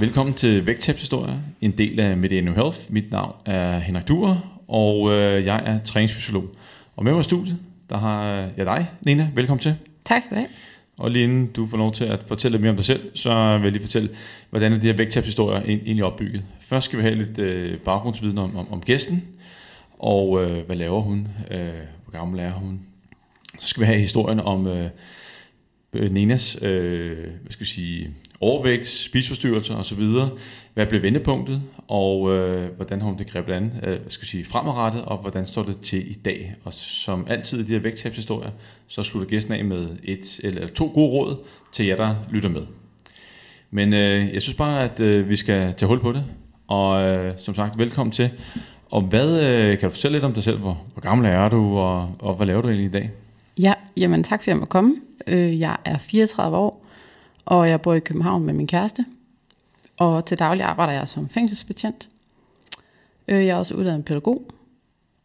Velkommen til Vægttabshistorie, en del af Mediano Health. Mit navn er Henrik Duer, og øh, jeg er træningsfysiolog. Og med mig i studiet, der har jeg dig, Nina. Velkommen til. Tak for det. Og lige inden du får lov til at fortælle lidt mere om dig selv, så vil jeg lige fortælle, hvordan er de her vægttabshistorier egentlig opbygget. Først skal vi have lidt øh, baggrundsviden om, om, om gæsten, og øh, hvad laver hun, øh, hvor gammel er hun. Så skal vi have historien om øh, Ninas øh, hvad skal vi sige, overvægt, spiseforstyrrelser osv., hvad blev vendepunktet, og øh, hvordan har hun det grebet an øh, hvad skal sige, fremadrettet, og hvordan står det til i dag. Og som altid i de her vægttabshistorier, så slutter gæsten af med et eller to gode råd til jer, der lytter med. Men øh, jeg synes bare, at øh, vi skal tage hul på det, og øh, som sagt, velkommen til. Og hvad øh, kan du fortælle lidt om dig selv? Hvor, hvor gammel er du, og, og hvad laver du egentlig i dag? Ja, jamen tak for at jeg måtte komme. Øh, jeg er 34 år, og jeg bor i København med min kæreste. Og til daglig arbejder jeg som fængselsbetjent. Øh, jeg er også uddannet pædagog,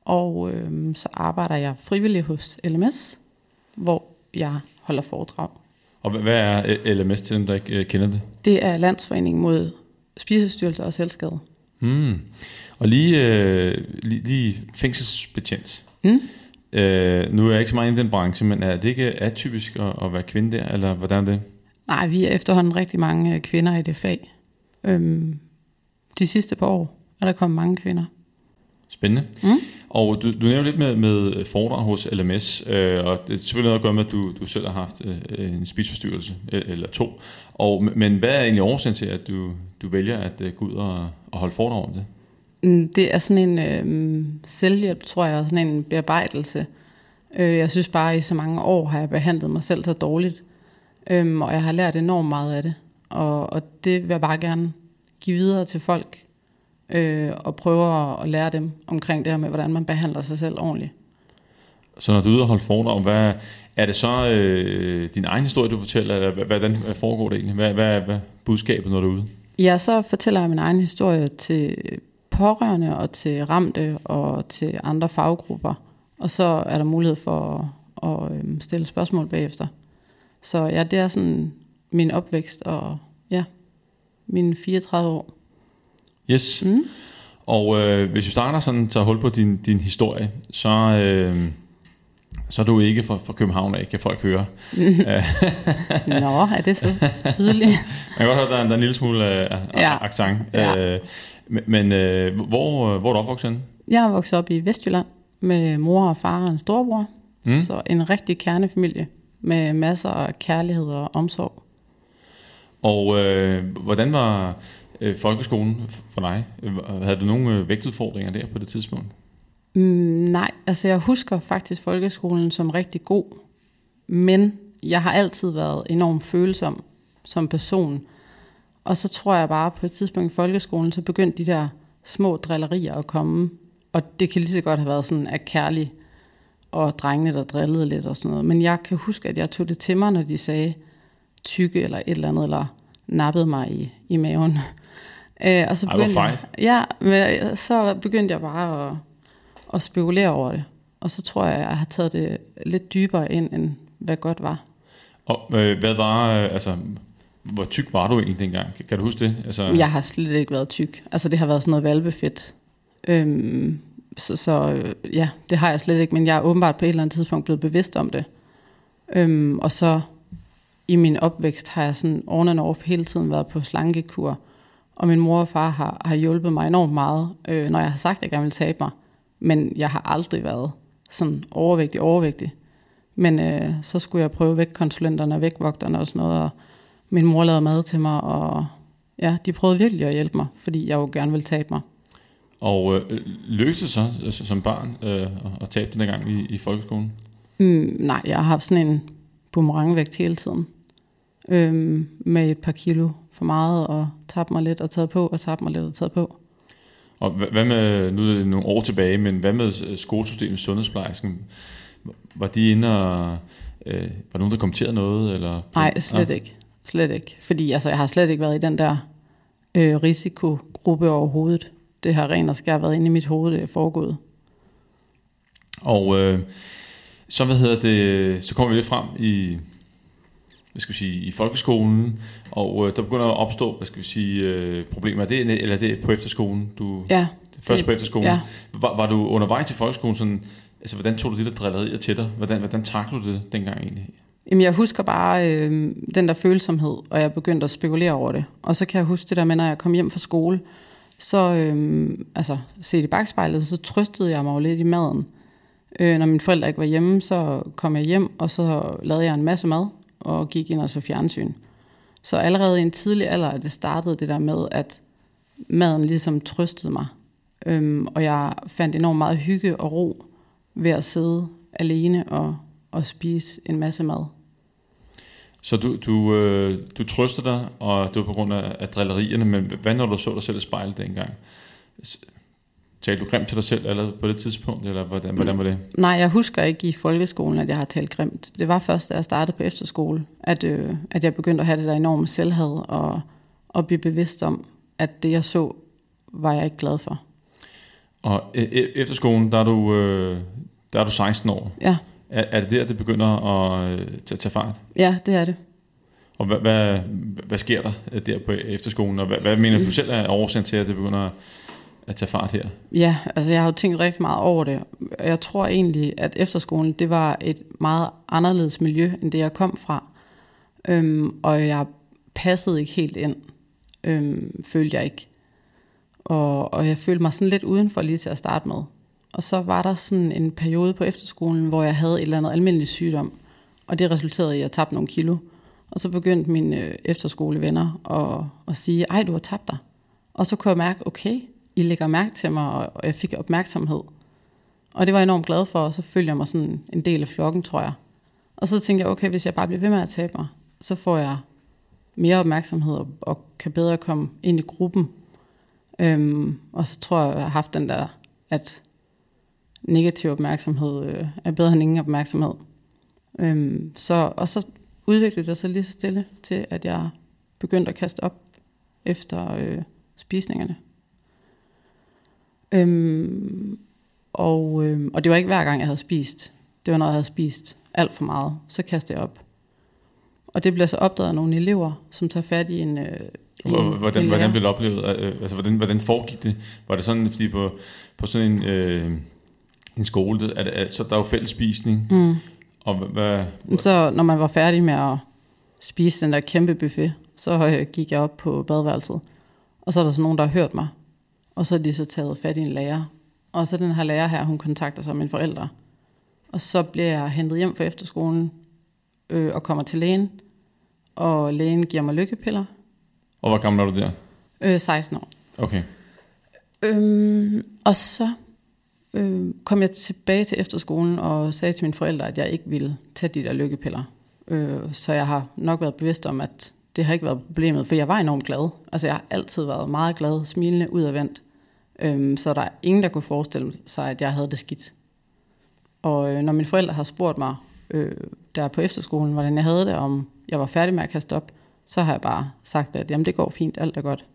og øh, så arbejder jeg frivillig hos LMS, hvor jeg holder foredrag. Og hvad er LMS til dem, der ikke kender det? Det er Landsforeningen mod spiseforstyrrelser og selvskade. Mm. Og lige, øh, lige, lige fængselsbetjent. Mm. Øh, nu er jeg ikke så meget i den branche, men er det ikke atypisk at, at være kvinde der, eller hvordan er det? Nej, vi er efterhånden rigtig mange øh, kvinder i det fag. Øhm, de sidste par år er der kommet mange kvinder. Spændende. Mm. Og du, du nævner lidt med, med foredrag hos LMS, øh, og det er selvfølgelig noget at gøre med, at du, du selv har haft øh, en spidsforstyrrelse, øh, eller to. Og, men hvad er egentlig årsagen til, at du, du vælger at øh, gå ud og, og holde foredrag om det? Mm, det er sådan en øh, selvhjælp, tror jeg, sådan en bearbejdelse. Øh, jeg synes bare, at i så mange år har jeg behandlet mig selv så dårligt, øh, og jeg har lært enormt meget af det. Og, og det vil jeg bare gerne give videre til folk, øh, og prøve at, at lære dem omkring det her med, hvordan man behandler sig selv ordentligt. Så når du er ude og holde foredrag, hvad, er det så øh, din egen historie, du fortæller, eller hvordan foregår det egentlig? Hvad, hvad, hvad er budskabet, når du er ude? Ja, så fortæller jeg min egen historie til pårørende og til ramte og til andre faggrupper. Og så er der mulighed for at, at øhm, stille spørgsmål bagefter. Så ja, det er sådan min opvækst og ja, mine 34 år. Yes. Mm. Og øh, hvis du starter sådan, tager hul på din, din historie, så, øh, så er du ikke fra, fra København af, kan folk høre. Nå, er det så tydeligt? Jeg kan godt høre, der er, der er en lille smule af ja. accent. Ja. Øh, men øh, hvor, hvor er du opvokset Jeg er vokset op i Vestjylland med mor og far og en storebror. Mm. Så en rigtig kernefamilie med masser af kærlighed og omsorg. Og øh, hvordan var øh, folkeskolen for dig? Havde du nogle øh, vægtudfordringer der på det tidspunkt? Mm, nej, altså jeg husker faktisk folkeskolen som rigtig god, men jeg har altid været enormt følsom som person. Og så tror jeg bare på et tidspunkt i folkeskolen, så begyndte de der små drillerier at komme. Og det kan lige så godt have været sådan af kærlig og drengene, der drillede lidt og sådan noget. Men jeg kan huske, at jeg tog det til mig, når de sagde tykke eller et eller andet, eller nappede mig i, i maven. Øh, og så begyndte jeg, ja, men så begyndte jeg bare at, at spekulere over det. Og så tror jeg, at jeg har taget det lidt dybere ind, end hvad godt var. Og øh, hvad var, øh, altså, hvor tyk var du egentlig dengang? Kan du huske det? Altså... Jeg har slet ikke været tyk. Altså det har været sådan noget valbefedt. Øhm, så, så øh, ja, det har jeg slet ikke, men jeg er åbenbart på et eller andet tidspunkt blevet bevidst om det. Øhm, og så i min opvækst har jeg sådan on and off hele tiden været på slankekur. Og min mor og far har, har hjulpet mig enormt meget, øh, når jeg har sagt, at jeg gerne vil tabe mig. Men jeg har aldrig været sådan overvægtig, overvægtig. Men øh, så skulle jeg prøve vægtkonsulenterne og vægtvogterne og sådan noget, og min mor lavede mad til mig, og ja, de prøvede virkelig at hjælpe mig, fordi jeg jo gerne ville tabe mig. Og øh, lykkedes det så altså, som barn øh, at tabe den gang i, i folkeskolen? Mm, nej, jeg har haft sådan en boomerangvægt hele tiden. Øhm, med et par kilo for meget, og tabt mig lidt og taget på, og tabt mig lidt og taget på. Og hvad med, nu er det nogle år tilbage, men hvad med skolesystemet, sundhedsplejersken? Var de inde og, øh, var der nogen, der kommenterede noget? Eller? Nej, slet ah. ikke. Slet ikke. Fordi altså, jeg har slet ikke været i den der øh, risikogruppe overhovedet. Det har rent og skær været inde i mit hoved, det er foregået. Og øh, så, hvad hedder det, så kommer vi lidt frem i, hvad skal vi sige, i folkeskolen, og øh, der begynder at opstå, hvad skal vi sige, øh, problemer. Er det, eller er det på efterskolen? Du, Ja, først det- på efterskolen. ja. Var, var du undervejs til folkeskolen sådan, altså hvordan tog du de der drillerier til dig? Hvordan, hvordan taklede du det dengang egentlig? Jamen, jeg husker bare øh, den der følsomhed, og jeg begyndte at spekulere over det. Og så kan jeg huske det der med, når jeg kom hjem fra skole, så, øhm, altså, set i bagspejlet, så trøstede jeg mig jo lidt i maden. Øh, når mine forældre ikke var hjemme, så kom jeg hjem, og så lavede jeg en masse mad, og gik ind og så fjernsyn. Så allerede i en tidlig alder, det startede det der med, at maden ligesom trøstede mig. Øhm, og jeg fandt enormt meget hygge og ro ved at sidde alene og, og spise en masse mad. Så du, du, øh, du trøster dig, og det var på grund af, af drillerierne, men hvad når du så dig selv i spejlet dengang? Talte du grimt til dig selv allerede på det tidspunkt, eller hvordan, hvordan var det? Nej, jeg husker ikke i folkeskolen, at jeg har talt grimt. Det var først, da jeg startede på efterskole, at, øh, at jeg begyndte at have det der enorme selvhad og, og blive bevidst om, at det jeg så, var jeg ikke glad for. Og e- e- efter skolen, der er du, øh, der er du 16 år. Ja, Er, er det der, det begynder at øh, tage, fart? ja det er det. Og hvad, hvad, hvad sker der øh, der på efterskolen? Og hvad, hvad mener du selv er årsagen til, at det begynder at tage fart her? Ja, altså jeg har jo tænkt rigtig meget over det. Jeg tror egentlig, at efterskolen, det var et meget anderledes miljø, end det jeg kom fra. Øhm, og jeg passede ikke helt ind, øhm, følte jeg ikke. Og, og jeg følte mig sådan lidt udenfor lige til at starte med. Og så var der sådan en periode på efterskolen, hvor jeg havde et eller andet almindelig sygdom. Og det resulterede i, at jeg tabte nogle kilo. Og så begyndte mine øh, efterskolevenner at, at sige, ej, du har tabt dig. Og så kunne jeg mærke, okay, I lægger mærke til mig, og og jeg fik opmærksomhed. Og det var jeg enormt glad for, og så følte jeg mig sådan en del af flokken, tror jeg. Og så tænkte jeg, okay, hvis jeg bare bliver ved med at tabe mig, så får jeg mere opmærksomhed og, og kan bedre komme ind i gruppen. Øhm, og så tror jeg, jeg har haft den der, at negativ opmærksomhed øh, er bedre end ingen opmærksomhed. Øhm, så, og så udviklede det sig lige så stille til, at jeg begyndte at kaste op efter øh, spisningerne. Øhm, og, øhm, og det var ikke hver gang, jeg havde spist. Det var, når jeg havde spist alt for meget. Så kastede jeg op. Og det blev så opdaget af nogle elever, som tager fat i en, øh, en, Hvordan, en hvordan lærer. blev det oplevet? Øh, Altså, hvordan, hvordan foregik det? Var det sådan, fordi på, på sådan en, øh, en skole, er det, er, så der er jo fælles spisning, Mm. og hvad, Så når man var færdig med at spise den der kæmpe buffet, så gik jeg op på badeværelset. Og så er der så nogen, der har hørt mig. Og så er de så taget fat i en lærer. Og så den her lærer her, hun kontakter sig med mine forældre. Og så bliver jeg hentet hjem fra efterskolen øh, og kommer til lægen. Og lægen giver mig lykkepiller. og hvor gammel er du der? Øh, 16 år. Okay. Øhm, og så øh, kom jeg tilbage til efterskolen og sagde til mine forældre, at jeg ikke ville tage de der lykkepiller. Øh, så jeg har nok været bevidst om, at det har ikke været problemet, for jeg var enormt glad. Altså jeg har altid været meget glad, smilende, udadvendt. Øh, så der er ingen, der kunne forestille sig, at jeg havde det skidt. Og øh, når mine forældre har spurgt mig, øh, der på efterskolen, hvordan jeg havde det, om jeg var færdig med at kaste op, så har jeg bare sagt, at jamen, det går fint, alt er godt.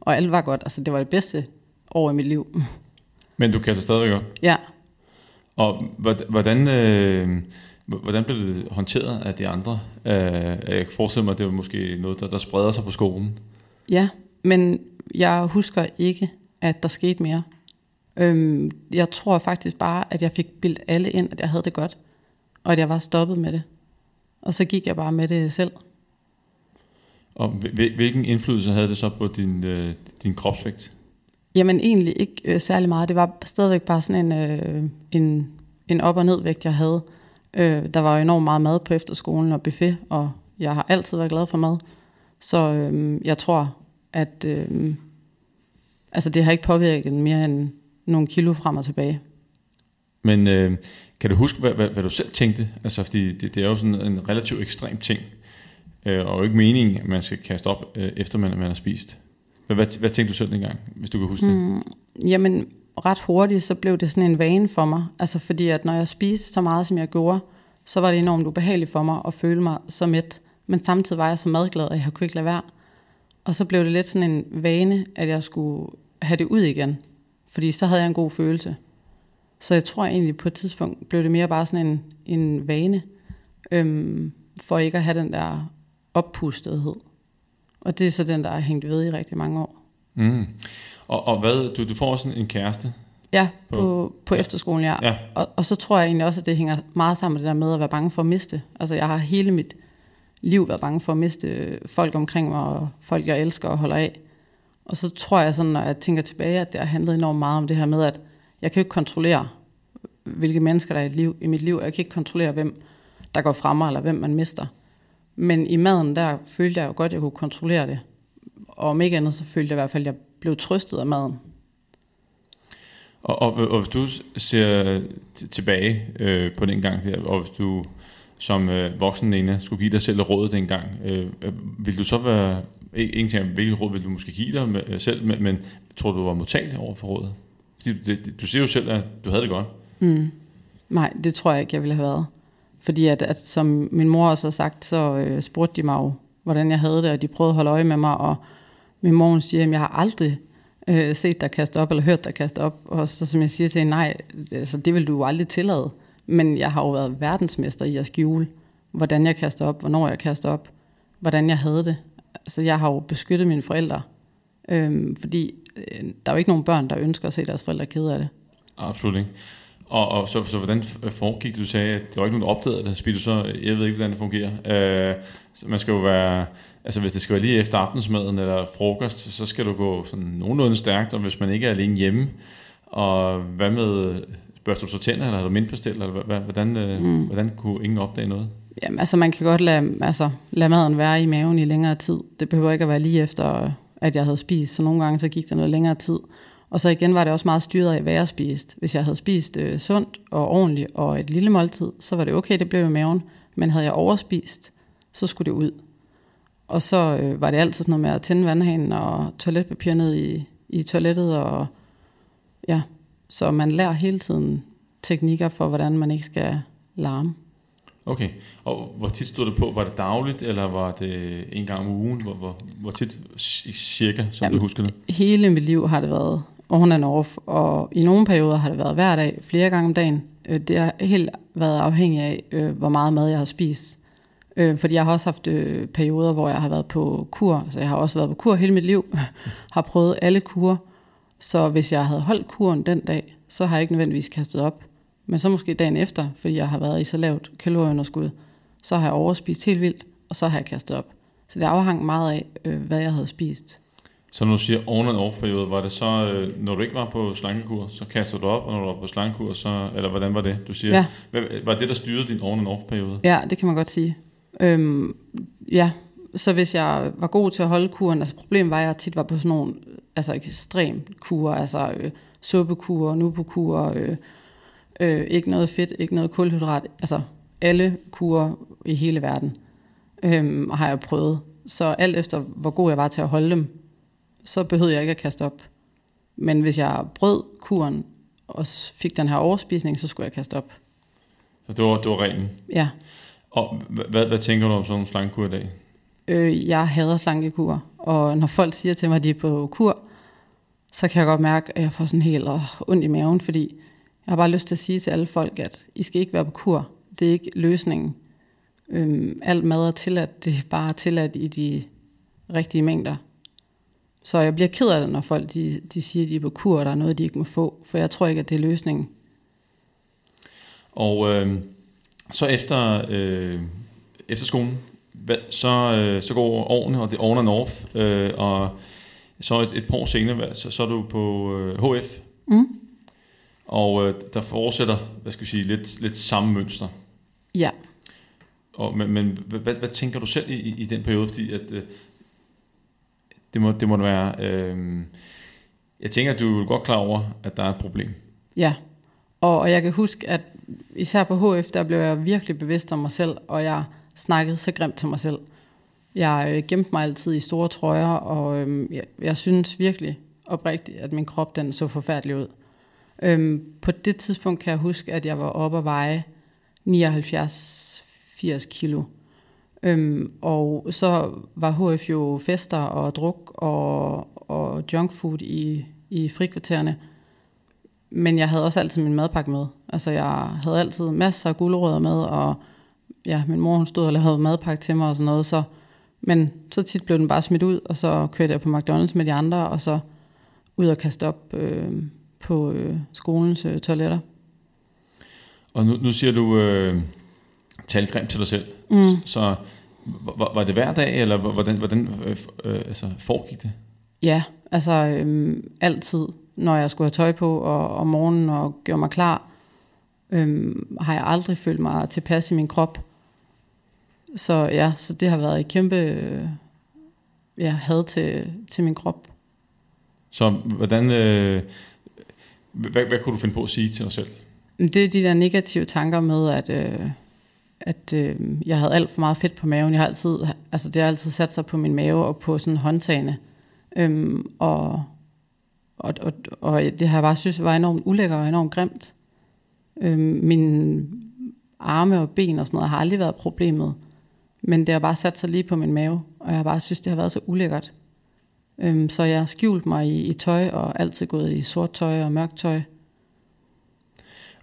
Og alt var godt, altså det var det bedste år i mit liv. Men du kaster stadigvæk op. ja, Og hvordan- hvordan, øh, hvordan blev det håndteret af de andre? Øh, jeg kan forestille mig, at det var måske noget, der, der spreder sig på skolen. ja, men jeg husker ikke, at der skete mere. Øhm, jeg tror faktisk bare, at jeg fik bildt alle ind, at jeg havde det godt, og at jeg var stoppet med det. Og så gik jeg bare med det selv. Og hvil- hvilken indflydelse havde det så på din, øh, din kropsvægt? Jamen egentlig ikke øh, særlig meget. Det var stadigvæk bare sådan en, øh, en, en op- og nedvægt, jeg havde. Øh, der var jo enormt meget mad på efterskolen og buffet, og jeg har altid været glad for mad. Så øh, jeg tror, at øh, altså det har ikke påvirket mere end nogle kilo frem og tilbage. Men øh, kan du huske, hvad, hvad, hvad du selv tænkte? Altså, fordi det, det er jo sådan en relativt ekstrem ting, øh, og jo ikke meningen, at man skal kaste op, øh, efter man, man har spist. Hvad, hvad, hvad tænkte du selv dengang, hvis du kan huske det? Mm, jamen, ret hurtigt, så blev det sådan en vane for mig. Altså fordi, at når jeg spiste så meget, som jeg gjorde, så var det enormt ubehageligt for mig at føle mig så mæt. Men samtidig var jeg så madglad, at jeg kunne ikke lade være. Og så blev det lidt sådan en vane, at jeg skulle have det ud igen. Fordi så havde jeg en god følelse. Så jeg tror egentlig, på et tidspunkt blev det mere bare sådan en, en vane, øhm, for ikke at have den der oppustethed. Og det er så den, der har hængt ved i rigtig mange år. Mm. Og, og hvad, du, du får også en kæreste? Ja, på, på, på efterskolen, ja. Ja. Og, og så tror jeg egentlig også, at det hænger meget sammen med det der med at være bange for at miste. Altså jeg har hele mit liv været bange for at miste folk omkring mig, og folk jeg elsker og holder af. Og så tror jeg sådan, når jeg tænker tilbage, at det har handlet enormt meget om det her med, at jeg kan jo ikke kontrollere, hvilke mennesker der er i, liv, i mit liv. Jeg kan ikke kontrollere, hvem der går fra mig, eller hvem man mister. Men i maden, der følte jeg jo godt, at jeg kunne kontrollere det. Og om ikke andet, så følte jeg i hvert fald, at jeg blev trøstet af maden. Og, og, og hvis du ser tilbage øh, på den gang der, og hvis du som øh, voksen Nena skulle give dig selv råd dengang, øh, øh, vil du så være, ikke en ting, hvilket råd vil du måske give dig med, øh, selv, men, men tror du, du var modtagelig over for rådet? Fordi du, det, du siger jo selv, at du havde det godt. Mm. Nej, det tror jeg ikke, jeg ville have været. Fordi at, at som min mor også har sagt, så øh, spurgte de mig jo, hvordan jeg havde det, og de prøvede at holde øje med mig, og min mor hun siger, at jeg har aldrig øh, set dig kaste op, eller hørt dig kaste op, og så som jeg siger til hende, nej, altså, det vil du jo aldrig tillade. Men jeg har jo været verdensmester i at skjule, hvordan jeg kaster op, hvornår jeg kaster op, hvordan jeg havde det. Altså jeg har jo beskyttet mine forældre, øh, fordi øh, der er jo ikke nogen børn, der ønsker at se deres forældre kede af det. Absolut ikke. Og, og så, så hvordan foregik det? Du sagde, at der var ikke nogen, der opdagede det. Spil du så, jeg ved ikke, hvordan det fungerer. Øh, man skal jo være, altså hvis det skal være lige efter aftensmaden eller frokost, så skal du gå sådan nogenlunde stærkt, og hvis man ikke er alene hjemme, og hvad med, børster du så tænder, eller har du mindpastil, eller hvad- hvordan, øh, mm. hvordan kunne ingen opdage noget? Jamen, altså man kan godt lade, altså, lade maden være i maven i længere tid. Det behøver ikke at være lige efter, at jeg havde spist. Så nogle gange så gik der noget længere tid. Og så igen var det også meget styret af, hvad jeg spiste. Hvis jeg havde spist øh, sundt og ordentligt og et lille måltid, så var det okay, det blev i maven. Men havde jeg overspist, så skulle det ud. Og så øh, var det altid sådan noget med at tænde vandhanen og toiletpapir ned i, i toilettet. Og, ja. Så man lærer hele tiden teknikker for, hvordan man ikke skal larme. Okay, og hvor tit stod det på? Var det dagligt, eller var det en gang om ugen? Hvor, hvor, hvor tit cirka, som Jamen, du husker det? hele mit liv har det været on and off, og i nogle perioder har det været hver dag, flere gange om dagen. Øh, det har helt været afhængig af, øh, hvor meget mad jeg har spist. Øh, fordi jeg har også haft perioder, hvor jeg har været på kur, så jeg har også været på kur hele mit liv, har prøvet alle kurer. Så hvis jeg havde holdt kuren den dag, så har jeg ikke nødvendigvis kastet op. Men så måske dagen efter, fordi jeg har været i så lavt kalorieunderskud, så har jeg overspist helt vildt, og så har jeg kastet op. Så det afhang meget af, hvad jeg havde spist. Så når du siger on and off periode, var det så, øh, når du ikke var på slankekur, så kastede du op, og når du var på slankekur, så, eller hvordan var det, du siger? Ja. Hvad, var det, der styrede din on and off periode? Ja, det kan man godt sige. Øhm, ja, så hvis jeg var god til at holde kuren, altså problemet var, at jeg tit var på sådan nogle altså ekstrem kurer, altså øh, suppekurer, nubukurer, øh, øh, ikke noget fedt, ikke noget kulhydrat, altså alle kurer i hele verden øhm, har jeg prøvet. Så alt efter, hvor god jeg var til at holde dem, så behøvede jeg ikke at kaste op. Men hvis jeg brød kuren og fik den her overspisning, så skulle jeg kaste op. Så det var, det var reglen. Ja. Og hvad, hvad, hvad tænker du om sådan en slankekur i dag? Øh, jeg hader slankekur, og når folk siger til mig, at de er på kur, så kan jeg godt mærke, at jeg får sådan helt øh, ondt i maven, fordi jeg har bare lyst til at sige til alle folk, at I skal ikke være på kur. Det er ikke løsningen. Øhm, alt mad er tilladt, det er bare tilladt i de rigtige mængder. Så jeg bliver ked af det, når folk de, de siger, at de er på kur, og der er noget, de ikke må få, for jeg tror ikke, at det er løsningen. Og øh, så efter, øh, efter skolen, hvad, så, øh, så går årene, og det er on and off, øh, og så et, et par år senere, så, så er du på øh, HF, Mm. og øh, der fortsætter, hvad skal vi sige, lidt, lidt samme mønster. Ja, Og, men men hvad, hvad, hvad tænker du selv i, i, i den periode? Fordi at, øh, det, må, det må være... Øh, jeg tænker, at du er godt klar over, at der er et problem. Ja, og, og jeg kan huske, at især på HF, der blev jeg virkelig bevidst om mig selv, og jeg snakkede så grimt til mig selv. Jeg øh, gemte mig altid i store trøjer, og øh, jeg, jeg synes virkelig oprigtigt, at min krop den så forfærdelig ud. Øhm, på det tidspunkt kan jeg huske, at jeg var oppe at veje 79-80 kilo. Øhm, og så var HF jo fester og druk og, og junkfood i, i frikvartererne. Men jeg havde også altid min madpakke med. Altså jeg havde altid masser af gulerødder med, og ja, min mor hun stod og lavede madpakke til mig og sådan noget, så Men så tit blev den bare smidt ud, og så kørte jeg på McDonald's med de andre, og så ud og kaste op øh, på øh, skolens øh, toiletter. Og nu, nu siger du, øh, tal grimt til dig selv. Mm. Så var, var det hver dag, eller hvordan, hvordan øh, øh, altså, foregik det? Ja, altså øh, altid, når jeg skulle have tøj på og, om morgenen og gjorde mig klar, øh, har jeg aldrig følt mig tilpas i min krop. Så ja, så det har været et kæmpe øh, ja, had til, til min krop. Så hvordan, øh, hvad, hvad kunne du finde på at sige til dig selv? Det er de der negative tanker med, at, øh, at øh, jeg havde alt for meget fedt på maven. Jeg har altid, altså det har altid sat sig på min mave og på sådan håndtagene. Øhm, og, og, og, og det har jeg bare synes var enormt ulækker og enormt grimt. Øhm, mine arme og ben og sådan noget har aldrig været problemet. Men det har bare sat sig lige på min mave, og jeg har bare synes, det har været så ulækkert. Øhm, så jeg har skjult mig i, i tøj, og altid gået i sort tøj og mørkt tøj.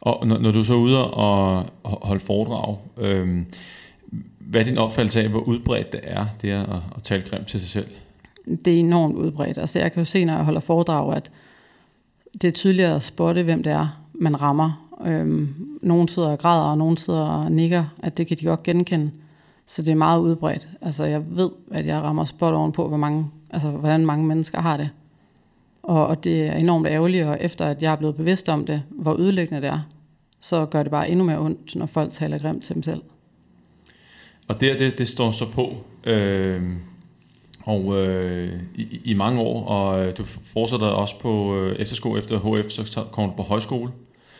Og når, når du er så ude og holde foredrag, øh, hvad er din opfattelse af, hvor udbredt det er, det er at, at tale grimt til sig selv? Det er enormt udbredt. Altså jeg kan jo se, når jeg holder foredrag, at det er tydeligere at spotte, hvem det er, man rammer. Øhm, nogle sidder og græder, og nogle sidder og nikker, at det kan de godt genkende. Så det er meget udbredt. Altså jeg ved, at jeg rammer spot ovenpå, hvor mange, altså, hvordan mange mennesker har det. Og, og det er enormt ærgerligt, og efter at jeg er blevet bevidst om det, hvor ødelæggende det er, så gør det bare endnu mere ondt, når folk taler grimt til dem selv. Og det, det, det står så på øh, og øh, i, i mange år, og øh, du fortsætter også på øh, efterskole efter HF, så kommer du på højskole.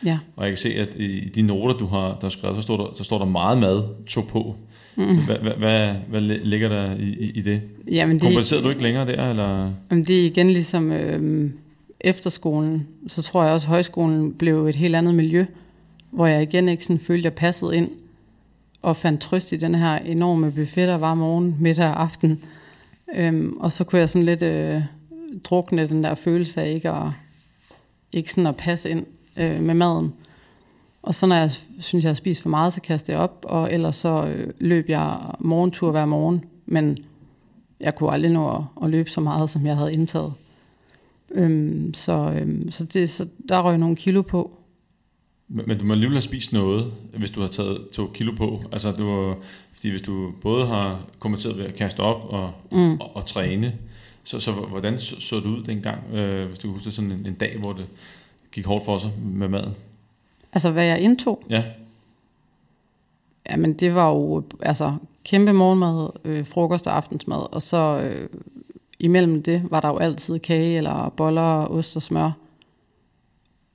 Ja. Og jeg kan se, at i de noter, du har, der skrevet, så står der, så står der meget mad, tog på. Mm. Hvad, hvad, hvad, hvad ligger der i, i, i det? Jamen, det Kompenserede du ikke længere der? Eller? Jamen, det er igen ligesom øh, efterskolen. Så tror jeg også, at højskolen blev et helt andet miljø, hvor jeg igen ikke sådan følte, at jeg passede ind og fandt trøst i den her enorme buffet, der var morgen, middag og aften. Øhm, og så kunne jeg sådan lidt øh, drukne den der følelse af ikke at, ikke sådan at passe ind øh, med maden. Og så når jeg synes, jeg har spist for meget, så kaster jeg op, og ellers så øh, løb jeg morgentur hver morgen, men jeg kunne aldrig nå at, at løbe så meget, som jeg havde indtaget. Øhm, så øhm, så, det, så der røg nogle kilo på. Men, men du må alligevel have spist noget, hvis du har taget to kilo på. Altså, du, fordi hvis du både har kommenteret ved at kaste op og, mm. og, og træne, så, så hvordan så, så det ud dengang, øh, hvis du husker sådan en, en dag, hvor det gik hårdt for sig med maden? Altså, hvad jeg indtog? Ja. Jamen, det var jo altså, kæmpe morgenmad, øh, frokost og aftensmad, og så øh, imellem det var der jo altid kage eller boller, ost og smør.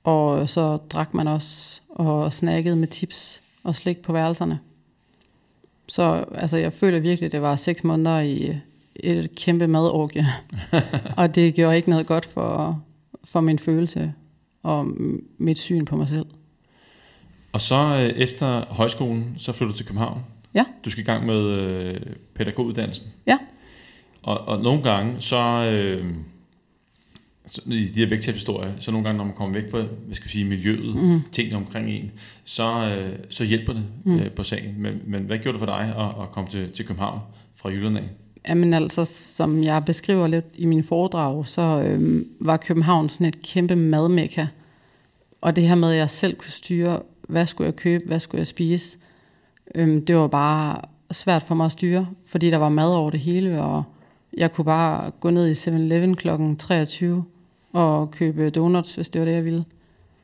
Og så drak man også og snakkede med tips og slik på værelserne. Så altså, jeg føler virkelig, at det var seks måneder i et kæmpe madorgie. og det gjorde ikke noget godt for, for min følelse og mit syn på mig selv. Og så øh, efter højskolen, så flytter du til København. Ja. Du skal i gang med øh, pædagoguddannelsen. Ja. Og, og nogle gange, så, øh, så i de her vægttabshistorier, så nogle gange, når man kommer væk fra hvad skal vi sige, miljøet, mm. tingene omkring en, så, øh, så hjælper det mm. øh, på sagen. Men, men hvad gjorde det for dig at, at komme til, til København fra Jylland af? Jamen altså, som jeg beskriver lidt i min foredrag, så øh, var København sådan et kæmpe madmekka. Og det her med, at jeg selv kunne styre, hvad skulle jeg købe, hvad skulle jeg spise, øh, det var bare svært for mig at styre, fordi der var mad over det hele, og jeg kunne bare gå ned i 7-Eleven kl. 23 og købe donuts, hvis det var det, jeg ville.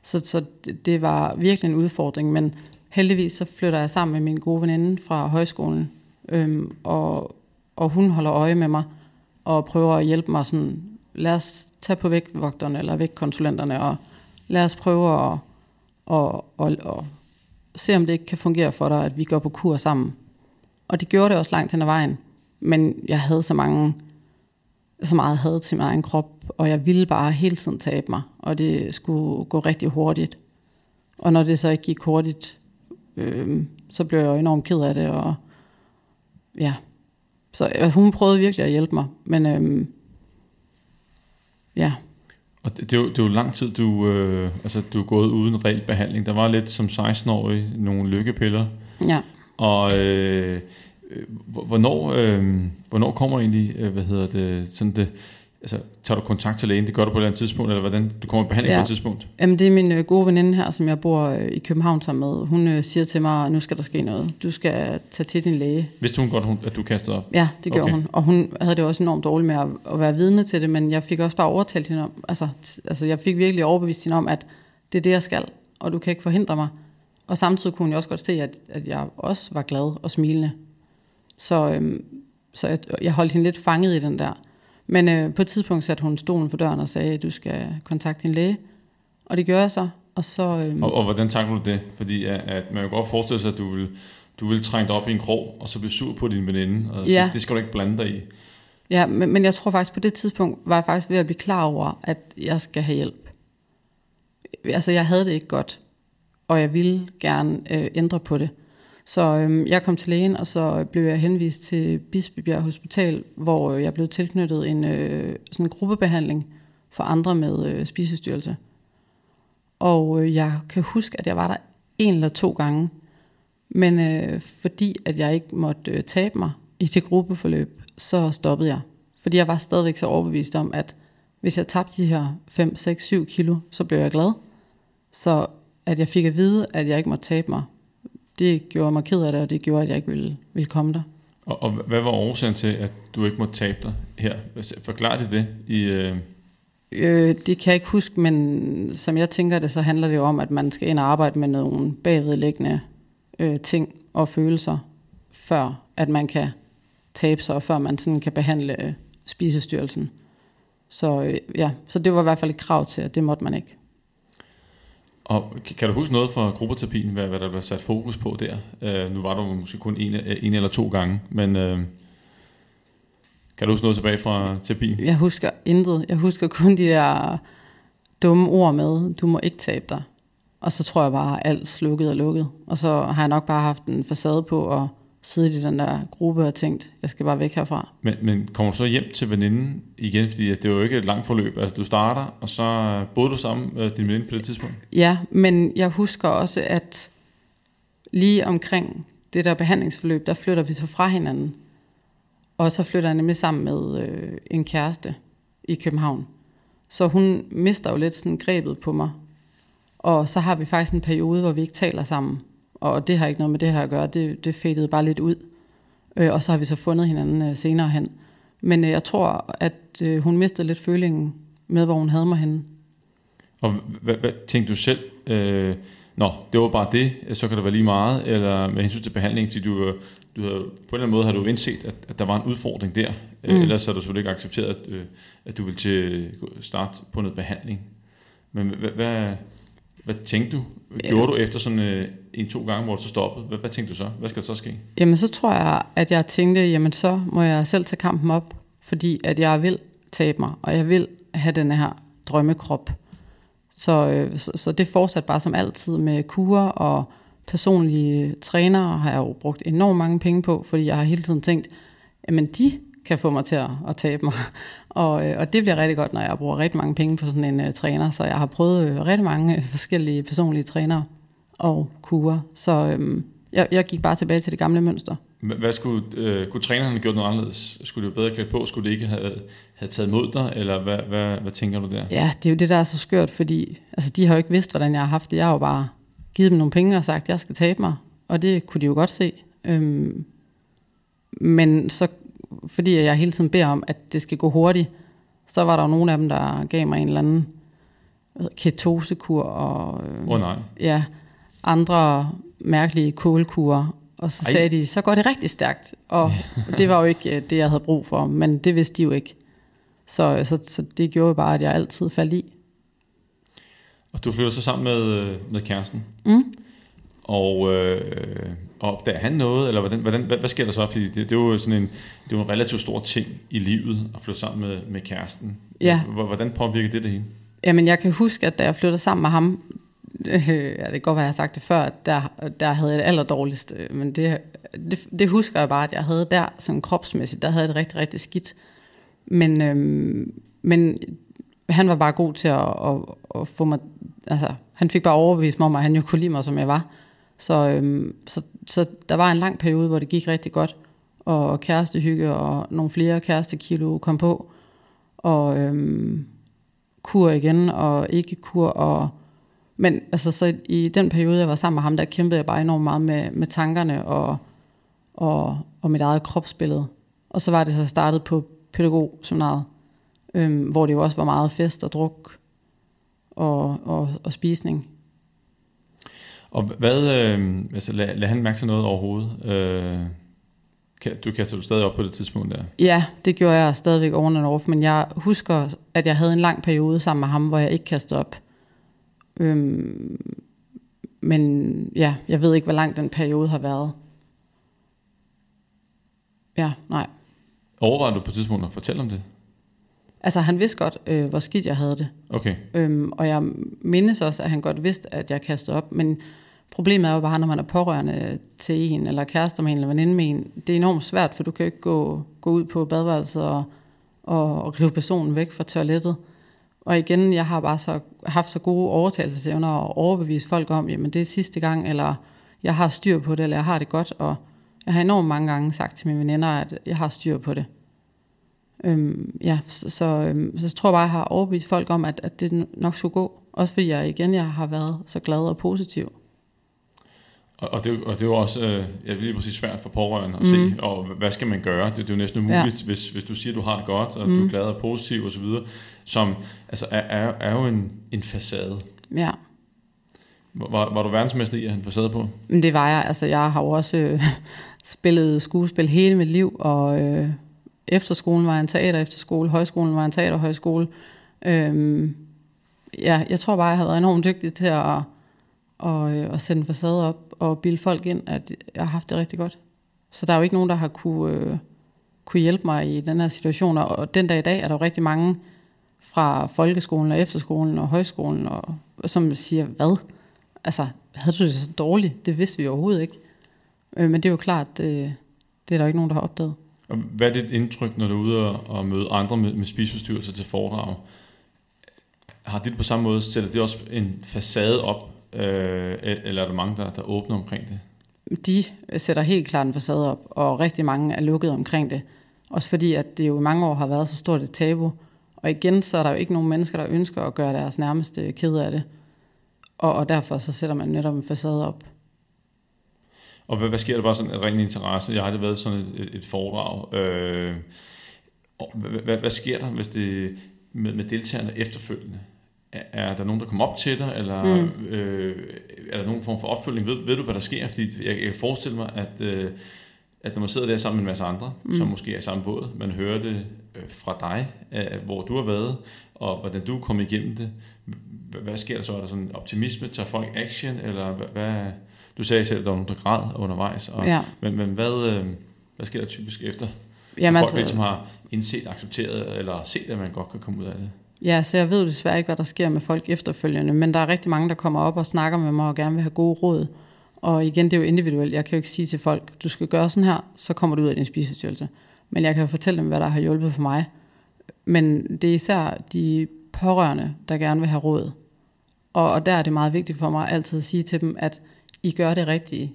Så, så det, var virkelig en udfordring, men heldigvis så flytter jeg sammen med min gode veninde fra højskolen, øhm, og, og hun holder øje med mig og prøver at hjælpe mig sådan, lad os tage på vægtvogterne eller vægtkonsulenterne, og lad os prøve at, og, og, og se, om det ikke kan fungere for dig, at vi går på kur sammen. Og det gjorde det også langt hen ad vejen. Men jeg havde så mange, så meget had til min egen krop, og jeg ville bare hele tiden tabe mig, og det skulle gå rigtig hurtigt. Og når det så ikke gik hurtigt, øh, så blev jeg jo enormt ked af det, og ja. Så øh, hun prøvede virkelig at hjælpe mig, men øh, ja. Og det, det, er jo, det er jo lang tid, du, øh, altså, du er gået uden reel behandling. Der var lidt som 16-årig nogle lykkepiller. Ja. Og øh, øh, hvornår, øh, hvornår kommer egentlig, øh, hvad hedder det, sådan det, altså, tager du kontakt til lægen, det gør du på et eller andet tidspunkt, eller hvordan, du kommer i behandling ja. på et tidspunkt? Jamen, det er min øh, gode veninde her, som jeg bor øh, i København sammen med. Hun øh, siger til mig, nu skal der ske noget. Du skal tage til din læge. Vidste hun godt, at du kastede op? Ja, det gjorde okay. hun. Og hun havde det også enormt dårligt med at, at være vidne til det, men jeg fik også bare overtalt hende om, altså, altså jeg fik virkelig overbevist hende om, at det er det, jeg skal, og du kan ikke forhindre mig. Og samtidig kunne hun også godt se, at, at jeg også var glad og smilende. Så, øhm, så jeg, jeg holdt hende lidt fanget i den der. Men øh, på et tidspunkt satte hun stolen for døren og sagde, at du skal kontakte din læge. Og det gør jeg så. Og, så, øhm, og, og hvordan tager du det? Fordi at, at man kan godt forestille sig, at du vil, du vil trænge dig op i en krog, og så blive sur på din veninde. Og ja. så, det skal du ikke blande dig i. Ja, men, men jeg tror faktisk, på det tidspunkt var jeg faktisk ved at blive klar over, at jeg skal have hjælp. Altså, jeg havde det ikke godt, og jeg ville gerne øh, ændre på det. Så øhm, jeg kom til lægen, og så blev jeg henvist til Bispebjerg Hospital, hvor øh, jeg blev tilknyttet en øh, sådan en gruppebehandling for andre med øh, spisestyrelse. Og øh, jeg kan huske, at jeg var der en eller to gange, men øh, fordi at jeg ikke måtte øh, tabe mig i det gruppeforløb, så stoppede jeg. Fordi jeg var stadigvæk så overbevist om, at hvis jeg tabte de her 5, 6, 7 kilo, så blev jeg glad. Så at jeg fik at vide, at jeg ikke måtte tabe mig, det gjorde mig ked af det, og det gjorde, at jeg ikke ville, ville komme der. Og, og hvad var årsagen til, at du ikke måtte tabe dig her? Forklar det det i... Øh... Øh, det kan jeg ikke huske, men som jeg tænker det, så handler det jo om, at man skal ind og arbejde med nogle bagvedliggende øh, ting og følelser, før at man kan tabe sig, og før man sådan kan behandle øh, spisestyrelsen. Så øh, ja, så det var i hvert fald et krav til, at det måtte man ikke. Og kan du huske noget fra gruppeterapien, hvad, hvad der blev sat fokus på der? Uh, nu var du måske kun en, en eller to gange, men uh, kan du huske noget tilbage fra terapien? Jeg husker intet. Jeg husker kun de der dumme ord med, du må ikke tabe dig. Og så tror jeg bare, alt slukket og lukket. Og så har jeg nok bare haft en facade på og siddet i den der gruppe og tænkt, jeg skal bare væk herfra. Men, men kommer du så hjem til veninden igen, fordi det er jo ikke et langt forløb. Altså du starter, og så boede du sammen med din veninde på det tidspunkt? Ja, men jeg husker også, at lige omkring det der behandlingsforløb, der flytter vi så fra hinanden. Og så flytter jeg nemlig sammen med øh, en kæreste i København. Så hun mister jo lidt sådan grebet på mig. Og så har vi faktisk en periode, hvor vi ikke taler sammen. Og det har ikke noget med det her at gøre. Det, det fadede bare lidt ud. Øh, og så har vi så fundet hinanden øh, senere hen. Men øh, jeg tror, at øh, hun mistede lidt følingen med, hvor hun havde mig henne. Og hvad, hvad tænkte du selv? Øh, Nå, det var bare det, så kan det være lige meget, eller med hensyn til behandling, fordi du, du havde, på en eller anden måde har du indset, at, at der var en udfordring der, mm. ellers har du selvfølgelig ikke accepteret, at, øh, at du ville til starte på noget behandling. Men hvad, hvad, hvad tænkte du? Gjorde du efter sådan øh, en-to gange, hvor du så stoppede? Hvad, hvad tænkte du så? Hvad skal der så ske? Jamen så tror jeg, at jeg tænkte, jamen så må jeg selv tage kampen op, fordi at jeg vil tabe mig, og jeg vil have den her drømmekrop. Så, øh, så, så det fortsat bare som altid med kurer og personlige trænere har jeg jo brugt enormt mange penge på, fordi jeg har hele tiden tænkt, jamen de kan få mig til at, at tabe mig. Og, øh, og det bliver rigtig godt, når jeg bruger rigtig mange penge på sådan en uh, træner. Så jeg har prøvet uh, rigtig mange forskellige personlige trænere og kurer. Så øhm, jeg, jeg gik bare tilbage til det gamle mønster. Hvad skulle, øh, kunne træneren have gjort noget anderledes? Skulle du bedre klædt på? Skulle det ikke have, have taget mod dig? Eller hvad, hvad, hvad tænker du der? Ja, det er jo det, der er så skørt, fordi altså, de har jo ikke vidst, hvordan jeg har haft det. Jeg har jo bare givet dem nogle penge og sagt, at jeg skal tabe mig. Og det kunne de jo godt se. Øhm, men så fordi jeg hele tiden beder om, at det skal gå hurtigt, så var der jo nogle af dem, der gav mig en eller anden ketosekur og øh, oh, nej. ja, andre mærkelige kålkurer. Og så Ej. sagde de, så går det rigtig stærkt. Og det var jo ikke øh, det, jeg havde brug for, men det vidste de jo ikke. Så, så, så det gjorde bare, at jeg altid faldt i. Og du flytter så sammen med, øh, med kæresten. Mm. Og øh, og opdager han noget, eller hvordan, hvordan, hvad, hvad sker der så? Fordi det, det er jo sådan en, det er en relativt stor ting i livet at flytte sammen med, med kæresten. Ja. Hvordan påvirker det det hele? Jamen, jeg kan huske, at da jeg flyttede sammen med ham, øh, ja, det kan godt være, jeg har sagt det før, at der, der havde jeg det allerdårligst, øh, men det, det, det husker jeg bare, at jeg havde der, sådan kropsmæssigt, der havde jeg det rigtig, rigtig skidt. Men, øh, men han var bare god til at, at, at få mig, altså, han fik bare overbevist mig om, at han jo kunne lide mig, som jeg var. Så, øhm, så, så der var en lang periode, hvor det gik rigtig godt. og kærestehygge, og nogle flere kærestekilo kom på, og øhm, kur igen, og ikke kur, og men altså, så i den periode, jeg var sammen med ham, der kæmpede jeg bare enormt meget med, med tankerne og, og, og mit eget kropsbillede. Og så var det så startet på pædagogseminaret, øhm, hvor det jo også var meget fest og druk og, og, og spisning. Og hvad, øh, altså lad, lad han mærke til noget overhovedet? Øh, kan, du kaster du stadig op på det tidspunkt der? Ja, det gjorde jeg stadigvæk oven and off, men jeg husker, at jeg havde en lang periode sammen med ham, hvor jeg ikke kastede op. Øhm, men ja, jeg ved ikke, hvor lang den periode har været. Ja, nej. Overvejede du på et tidspunkt at fortælle om det? Altså, han vidste godt, øh, hvor skidt jeg havde det. Okay. Øhm, og jeg mindes også, at han godt vidste, at jeg kastede op. Men problemet er jo bare, når man er pårørende til en, eller kærester med en, eller veninde med en, det er enormt svært, for du kan ikke gå, gå ud på badeværelset og, og, og rive personen væk fra toilettet. Og igen, jeg har bare så haft så gode overtagelsesevner og overbevise folk om, jamen det er sidste gang, eller jeg har styr på det, eller jeg har det godt. Og jeg har enormt mange gange sagt til mine veninder, at jeg har styr på det. Øhm, ja, så, så, øhm, så jeg tror bare, jeg har overbevist folk om, at, at det nok skulle gå. Også fordi jeg igen jeg har været så glad og positiv. Og, og, det, og det er jo også øh, ja, lige præcis svært for pårørende at mm. se, og hvad skal man gøre? Det, det er jo næsten umuligt, ja. hvis, hvis du siger, at du har det godt, og mm. du er glad og positiv osv., som altså, er, er, er jo en, en facade. Ja. Var, var du verdensmester i at have en facade på? Men det var jeg. Altså, jeg har jo også øh, spillet skuespil hele mit liv, og øh, efterskolen var en teater efterskole, højskolen var en teaterhøjskole. Øhm, ja, jeg tror bare, jeg har været enormt dygtig til at, og, øh, og sende facade op og bilde folk ind, at jeg har haft det rigtig godt. Så der er jo ikke nogen, der har kunne, øh, kunne hjælpe mig i den her situation. Og den dag i dag er der jo rigtig mange fra folkeskolen og efterskolen og højskolen, og, som siger, hvad? Altså, havde du det så dårligt? Det vidste vi overhovedet ikke. Øh, men det er jo klart, det, det er der ikke nogen, der har opdaget. Og hvad er dit indtryk, når du er ude og, og møde andre med, med spiseforstyrrelser til foredrag? Har det på samme måde, sætter det også en facade op, øh, eller er der mange, der, der åbner omkring det? De sætter helt klart en facade op, og rigtig mange er lukket omkring det. Også fordi, at det jo i mange år har været så stort et tabu. Og igen, så er der jo ikke nogen mennesker, der ønsker at gøre deres nærmeste ked af det. Og, og derfor så sætter man netop en facade op. Og hvad, hvad sker der bare sådan en ren interesse? Jeg har det været sådan et, et foredrag. Øh, hvad, hvad, hvad sker der, hvis det med, med deltagerne efterfølgende? Er, er der nogen, der kommer op til dig, eller mm. øh, er der nogen form for opfølging? Ved, ved du, hvad der sker? Fordi jeg, jeg kan forestille mig, at, øh, at når man sidder der sammen med en masse andre, mm. som måske er i samme båd, man hører det øh, fra dig, øh, hvor du har været, og hvordan du er kommet igennem det. Hvad, hvad sker der så? Er der sådan optimisme? Tager folk action? Eller hvad, hvad, du sagde selv, at der var nogen, der græd undervejs. Og, ja. Men, men hvad, øh, hvad sker der typisk efter? Jamen, folk, altså, som har indset, accepteret, eller set, at man godt kan komme ud af det? Ja, så jeg ved desværre ikke, hvad der sker med folk efterfølgende, men der er rigtig mange, der kommer op og snakker med mig og gerne vil have gode råd. Og igen, det er jo individuelt. Jeg kan jo ikke sige til folk, du skal gøre sådan her, så kommer du ud af din spiseforstyrrelse. Men jeg kan jo fortælle dem, hvad der har hjulpet for mig. Men det er især de pårørende, der gerne vil have råd. Og, og der er det meget vigtigt for mig altid at sige til dem, at i gør det rigtige.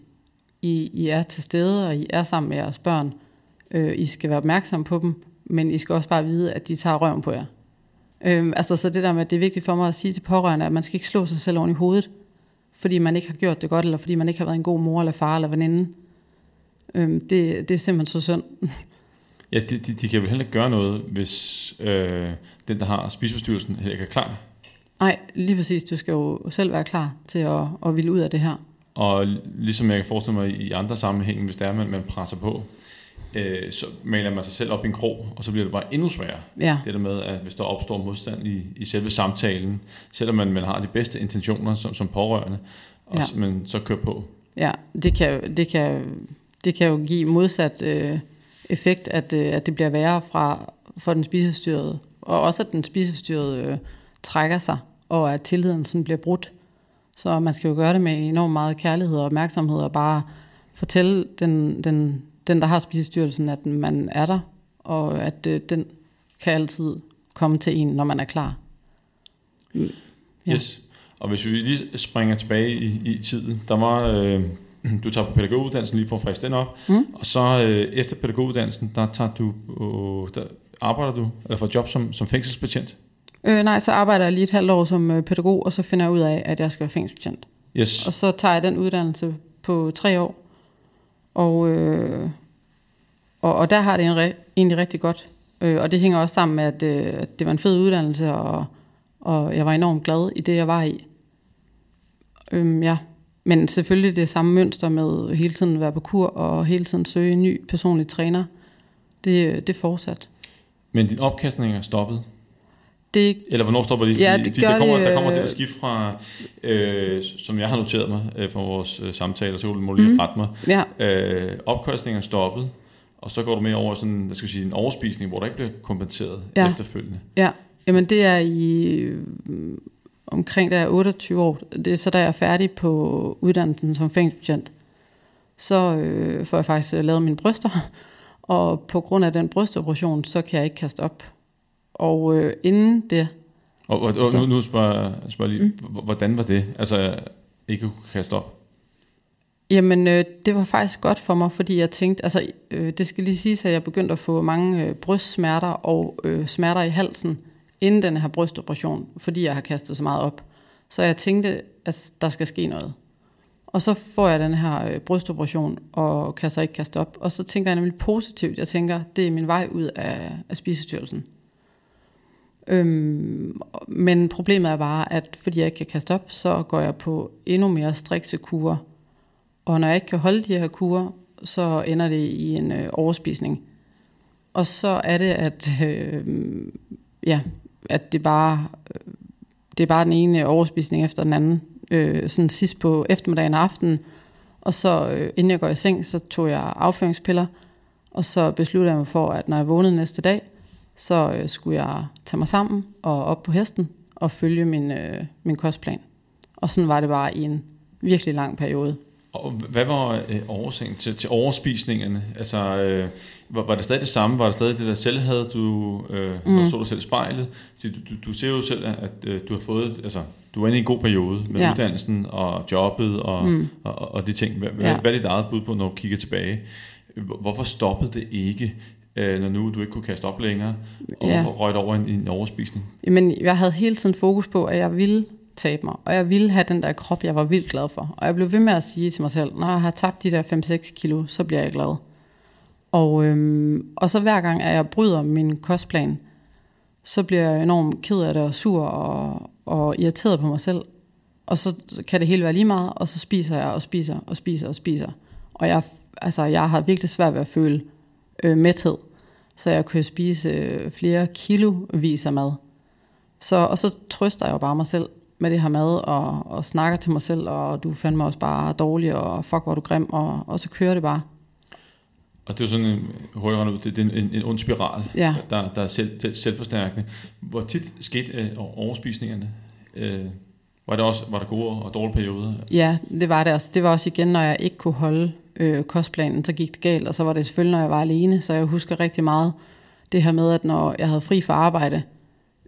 I, I er til stede, og I er sammen med jeres børn. Øh, I skal være opmærksomme på dem, men I skal også bare vide, at de tager røven på jer. Øh, altså så det der med, at det er vigtigt for mig at sige til pårørende, at man skal ikke slå sig selv oven i hovedet, fordi man ikke har gjort det godt, eller fordi man ikke har været en god mor, eller far, eller veninde. Øh, det, det er simpelthen så synd. Ja, de, de, de kan vel heller ikke gøre noget, hvis øh, den, der har spiseforstyrrelsen, heller ikke er klar. Nej, lige præcis. Du skal jo selv være klar til at, at ville ud af det her. Og ligesom jeg kan forestille mig i andre sammenhænge, hvis det er, man, man presser på, øh, så maler man sig selv op i en krog, og så bliver det bare endnu sværere. Ja. Det der med, at hvis der opstår modstand i, i selve samtalen, selvom man, man har de bedste intentioner som, som pårørende, og ja. men så kører på. Ja, det kan, det kan, det kan jo give modsat øh, effekt, at, øh, at det bliver værre fra, for den spisestyrede, og også at den spisestyrede øh, trækker sig, og at tilliden sådan bliver brudt. Så man skal jo gøre det med enormt meget kærlighed og opmærksomhed, og bare fortælle den, den, den der har spisestyrelsen, at man er der, og at øh, den kan altid komme til en, når man er klar. Mm, ja. Yes. Og hvis vi lige springer tilbage i, i tiden, der var, øh, du tager på pædagoguddannelsen lige for at friske den op, Mm. og så øh, efter pædagoguddannelsen, der tager du, øh, der arbejder du, eller får job som, som fængselsbetjent. Øh, nej, så arbejder jeg lige et halvt år som øh, pædagog, og så finder jeg ud af, at jeg skal være fængselsbetjent. Yes. Og så tager jeg den uddannelse på tre år. Og, øh, og, og der har det en re- egentlig rigtig godt. Øh, og det hænger også sammen med, at, øh, det var en fed uddannelse, og, og jeg var enormt glad i det, jeg var i. Øhm, ja. Men selvfølgelig det samme mønster med hele tiden at være på kur, og hele tiden søge en ny personlig træner. Det, øh, det fortsat. Men din opkastning er stoppet. Det, Eller hvornår stopper det? Ja, det de- der, kommer, det, der kommer det øh, der skift fra, øh, som jeg har noteret mig øh, fra vores øh, samtaler, så må du lige rette mig. ja, Øh, opkastningen er stoppet, og så går du med over sådan, hvad skal vi sige, en overspisning, hvor der ikke bliver kompenseret Ja. ja. efterfølgende. Ja, jamen det er i øh, omkring jeg er 28 år. Det er så da jeg er færdig på uddannelsen som fængselsbetjent. Så øh, får jeg faktisk øh, lavet mine bryster, og på grund af den brystoperation, så kan jeg ikke kaste op. Og øh, inden det, Og, og, og nu, nu spørger, jeg- lige, mm. hvordan var det? Altså, ikke kunne kaste op? jamen øh, det var faktisk godt for mig, fordi jeg tænkte, altså øh, det skal lige siges, at jeg begyndte at få mange øh, brystsmerter og øh, smerter i halsen, inden den her brystoperation, fordi jeg har kastet så meget op. Så jeg tænkte, at der skal ske noget. Og så får jeg den her øh, brystoperation, og kan så ikke kaste op. Og så tænker jeg nemlig positivt. Jeg tænker, det er min vej ud af, af spisestyrelsen. Øhm, men problemet er bare, at fordi jeg ikke kan kaste op, så går jeg på endnu mere strikse kurer. Og når jeg ikke kan holde de her kurer, så ender det i en øh, overspisning. Og så er det, at, øh, ja, at det bare, øh, det er bare den ene overspisning efter den anden. Øh, sådan sidst på eftermiddagen og aftenen. Og så øh, inden jeg går i seng, så tog jeg afføringspiller. Og så besluttede jeg mig for, at når jeg vågnede næste dag, så øh, skulle jeg tage mig sammen og op på hesten og følge min, øh, min kostplan. Og sådan var det bare i en virkelig lang periode. Og hvad var øh, årsagen til, til overspisningerne? Altså, øh, var, var det stadig det samme? Var det stadig det der selvhed, du øh, mm. Så dig selv i spejlet? Fordi du, du, du ser jo selv, at øh, du har fået, altså, du er inde i en god periode med Ja. uddannelsen og jobbet og, mm. og, og, og de ting. Hvad, ja. Hvad er dit eget bud på, når du kigger tilbage? Hvor- Hvorfor stoppede det ikke, øh, når nu du ikke kunne kaste op længere, og Ja. røget over en, en overspisning? Men jeg havde hele tiden fokus på, at jeg ville tabe mig, og jeg ville have den der krop, jeg var vildt glad for. Og jeg blev ved med at sige til mig selv, når jeg har tabt de der 5-6 kilo, så bliver jeg glad. Og, øhm, og så hver gang, at jeg bryder min kostplan, så bliver jeg enormt ked af det og sur og, og irriteret på mig selv. Og så kan det hele være lige meget, og så spiser jeg og spiser og spiser og spiser. Og jeg, altså, jeg har virkelig svært ved at føle øh, mæthed. Så jeg kan spise øh, flere kilo vis af mad. Så, og så trøster jeg jo bare mig selv med det her mad, og, og snakker til mig selv, og du fandt mig også bare dårlig, og fuck, hvor du grim, og, og så kører det bare. Og det er jo sådan en, hurtigt det, er en, en ond spiral, Ja. der, der er selv, er selvforstærkende. Hvor tit skete øh, overspisningerne? Øh, var, det også, var der gode og dårlige perioder? Ja, det var det også. Det var også igen, når jeg ikke kunne holde øh, kostplanen, så gik det galt, og så var det selvfølgelig, når jeg var alene, så jeg husker rigtig meget det her med, at når jeg havde fri fra arbejde,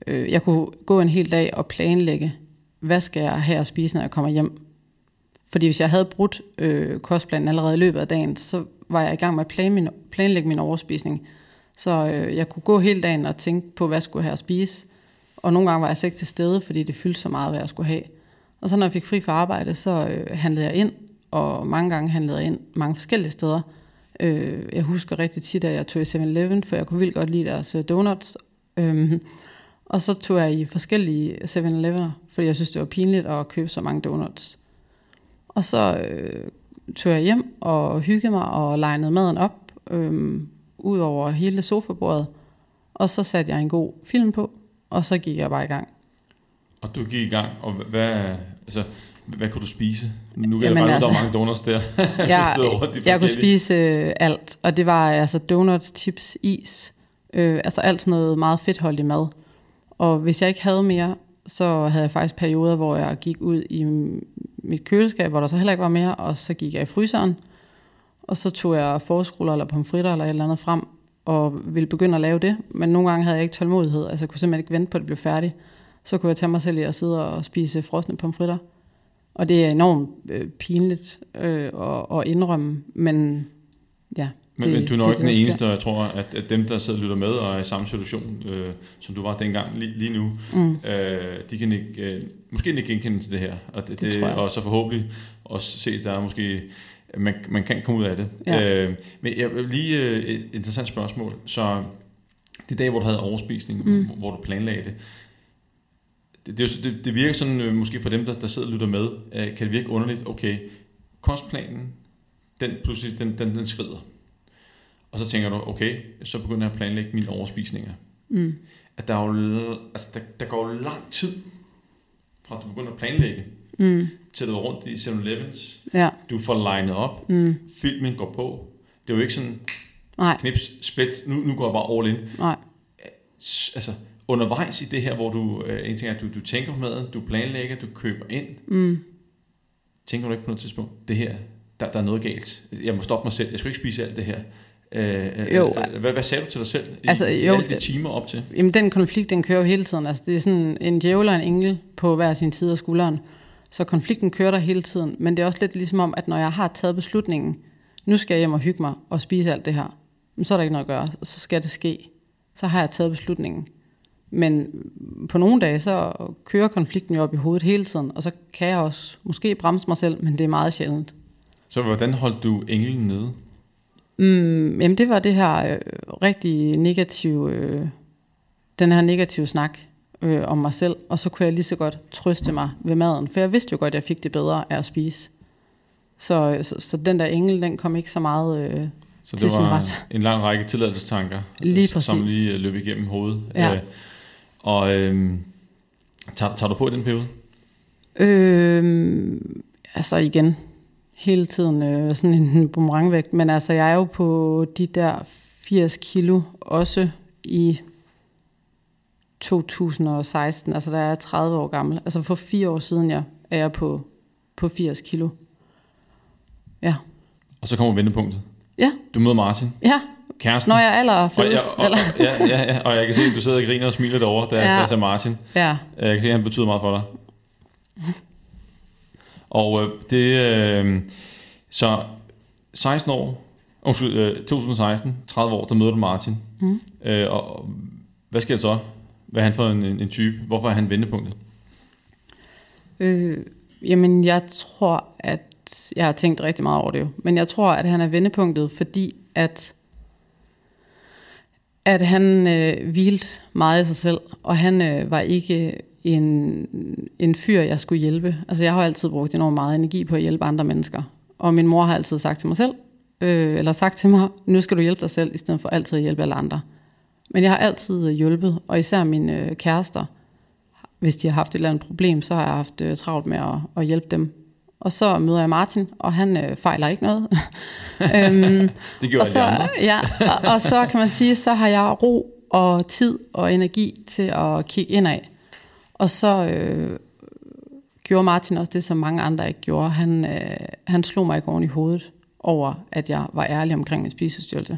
øh, jeg kunne gå en hel dag og planlægge, hvad skal jeg have at spise, når jeg kommer hjem. Fordi hvis jeg havde brudt øh, kostplanen allerede i løbet af dagen, så var jeg i gang med at plan min, planlægge min overspisning. Så øh, jeg kunne gå hele dagen og tænke på, hvad jeg skulle have at spise. Og nogle gange var jeg slet ikke til stede, fordi det fyldte så meget, hvad jeg skulle have. Og så når jeg fik fri fra arbejde, så øh, handlede jeg ind, og mange gange handlede ind mange forskellige steder. Øh, jeg husker rigtig tit, at jeg tog i 7-Eleven, for jeg kunne vildt godt lide deres øh, donuts. Øhm, og så tog jeg i forskellige 7-Elevener, fordi jeg synes, det var pinligt at købe så mange donuts. Og så øh, tog jeg hjem og hyggede mig og legnede maden op, øh, ud over hele sofabordet. Og så satte jeg en god film på, og så gik jeg bare i gang. Og du gik i gang, og hvad, altså, hvad kunne du spise? Nu kan Jamen jeg regne der altså- er mange donuts der. Jeg, de jeg kunne spise øh, alt, og det var altså donuts, chips, is, øh, altså alt sådan noget meget fedtholdig mad. Og hvis jeg ikke havde mere, så havde jeg faktisk perioder, hvor jeg gik ud i mit køleskab, hvor der så heller ikke var mere, og så gik jeg i fryseren, og så tog jeg forskruller eller pomfritter eller et eller andet frem, og ville begynde at lave det. Men nogle gange havde jeg ikke tålmodighed, altså jeg kunne simpelthen ikke vente på, at det blev færdigt. Så kunne jeg tage mig selv i at sidde og spise frosne pomfritter. Og det er enormt øh, pinligt øh, at, at indrømme, men ja. Men, det, men du er nok det, ikke den det, eneste, og jeg tror, at, at dem, der sidder og lytter med og er i samme situation, øh, som du var dengang lige, lige nu, Mm. øh, de kan ikke, øh, måske ikke genkende til det her. Og, det, Det tror jeg. og så forhåbentlig også se, at der er måske, man, man kan komme ud af det. Ja. Øh, men jeg lige øh, et interessant spørgsmål. Så de dage, hvor du havde overspisning, Mm. mm. hvor du planlagde det, det, det, det, det virker sådan, øh, måske for dem, der, der sidder og lytter med, øh, kan det virke underligt, okay, kostplanen, den pludselig, den, den, den skrider. Og så tænker du, okay, så begynder jeg at planlægge mine overspisninger. Mm. At der, er jo, altså der, der går jo lang tid, fra at du begynder at planlægge, Mm. til du rundt i 7-Elevens, Ja. du får legnet op, Mm. filmen går på. Det er jo ikke sådan, Nej, knips, split, nu, nu går jeg bare all in. nej. Altså, undervejs i det her, hvor du, øh, en ting er, at du, du tænker på maden, du planlægger, du køber ind, Mm. tænker du ikke på noget tidspunkt, det her, der, der er noget galt. Jeg må stoppe mig selv, jeg skal ikke spise alt det her. Øh, øh, Jo. øh, hvad, hvad sagde du til dig selv i, Altså, i jo, alle de timer op til? Jamen, den konflikt, den kører jo hele tiden. Altså, det er sådan en djævel og en engel på hver sin side af skulderen. Så konflikten kører der hele tiden. Men det er også lidt ligesom om, at når jeg har taget beslutningen, nu skal jeg hjem og hygge mig og spise alt det her, men så er der ikke noget at gøre, så skal det ske. Så har jeg taget beslutningen. Men på nogle dage, så kører konflikten jo op i hovedet hele tiden, og så kan jeg også måske bremse mig selv, men det er meget sjældent. Så hvordan holdt du englen nede? Mm, jamen det var det her øh, rigtig negative, øh, den her negative snak øh, om mig selv, og så kunne jeg lige så godt trøste mig ved maden, for jeg vidste jo godt, at jeg fik det bedre af at spise. Så, så, så den der engel, den kom ikke så meget... Øh, Så Til det sin var ret. en lang række tilladelsestanker, Lige som lige øh, løb igennem hovedet. Ja. Øh, og øh, tager, tager du på i den periode? øh, altså igen, hele tiden øh, sådan en boomerangvægt, men altså jeg er jo på de der 80 kilo også i 2016, altså der er jeg 30 år gammel. Altså for fire år siden, jeg er jeg på, på 80 kilo. Ja. Og så kommer vendepunktet. Ja, Du møder Martin, ja. Kæresten. Når jeg er og, allerfedest. jeg, og, eller? ja, ja, ja, og jeg kan se, at du sidder og griner og smiler derovre, da, Ja. der er Martin. Ja, Øh, Jeg kan se, at han betyder meget for dig. Og øh, det... Øh, så 16 år, undskyld, øh, 2016, 30 år, der møder du Martin. Mm. Øh, og, og hvad sker der så? Hvad er han for en, en, en type? Hvorfor er han vendepunktet? Øh, jamen, jeg tror, at jeg har tænkt rigtig meget over det jo, men jeg tror, at han er vendepunktet, fordi at, at han øh, hvilte meget i sig selv, og han øh, var ikke en, en fyr, jeg skulle hjælpe. Altså, jeg har altid brugt enormt meget energi på at hjælpe andre mennesker, og min mor har altid sagt til mig selv, øh, eller sagt til mig, nu skal du hjælpe dig selv, i stedet for altid at hjælpe alle andre. Men jeg har altid hjulpet, og især mine øh, kærester, hvis de har haft et eller andet problem, så har jeg haft øh, travlt med at, at hjælpe dem. Og så møder jeg Martin, og han øh, fejler ikke noget. øhm, Det gjorde og, de så, andre. ja, og, og så kan man sige, så har jeg ro og tid og energi til at kigge indad. Og så øh, gjorde Martin også det, som mange andre ikke gjorde. Han, øh, han slog mig ikke oven i hovedet over, at jeg var ærlig omkring min spiseforstyrrelse.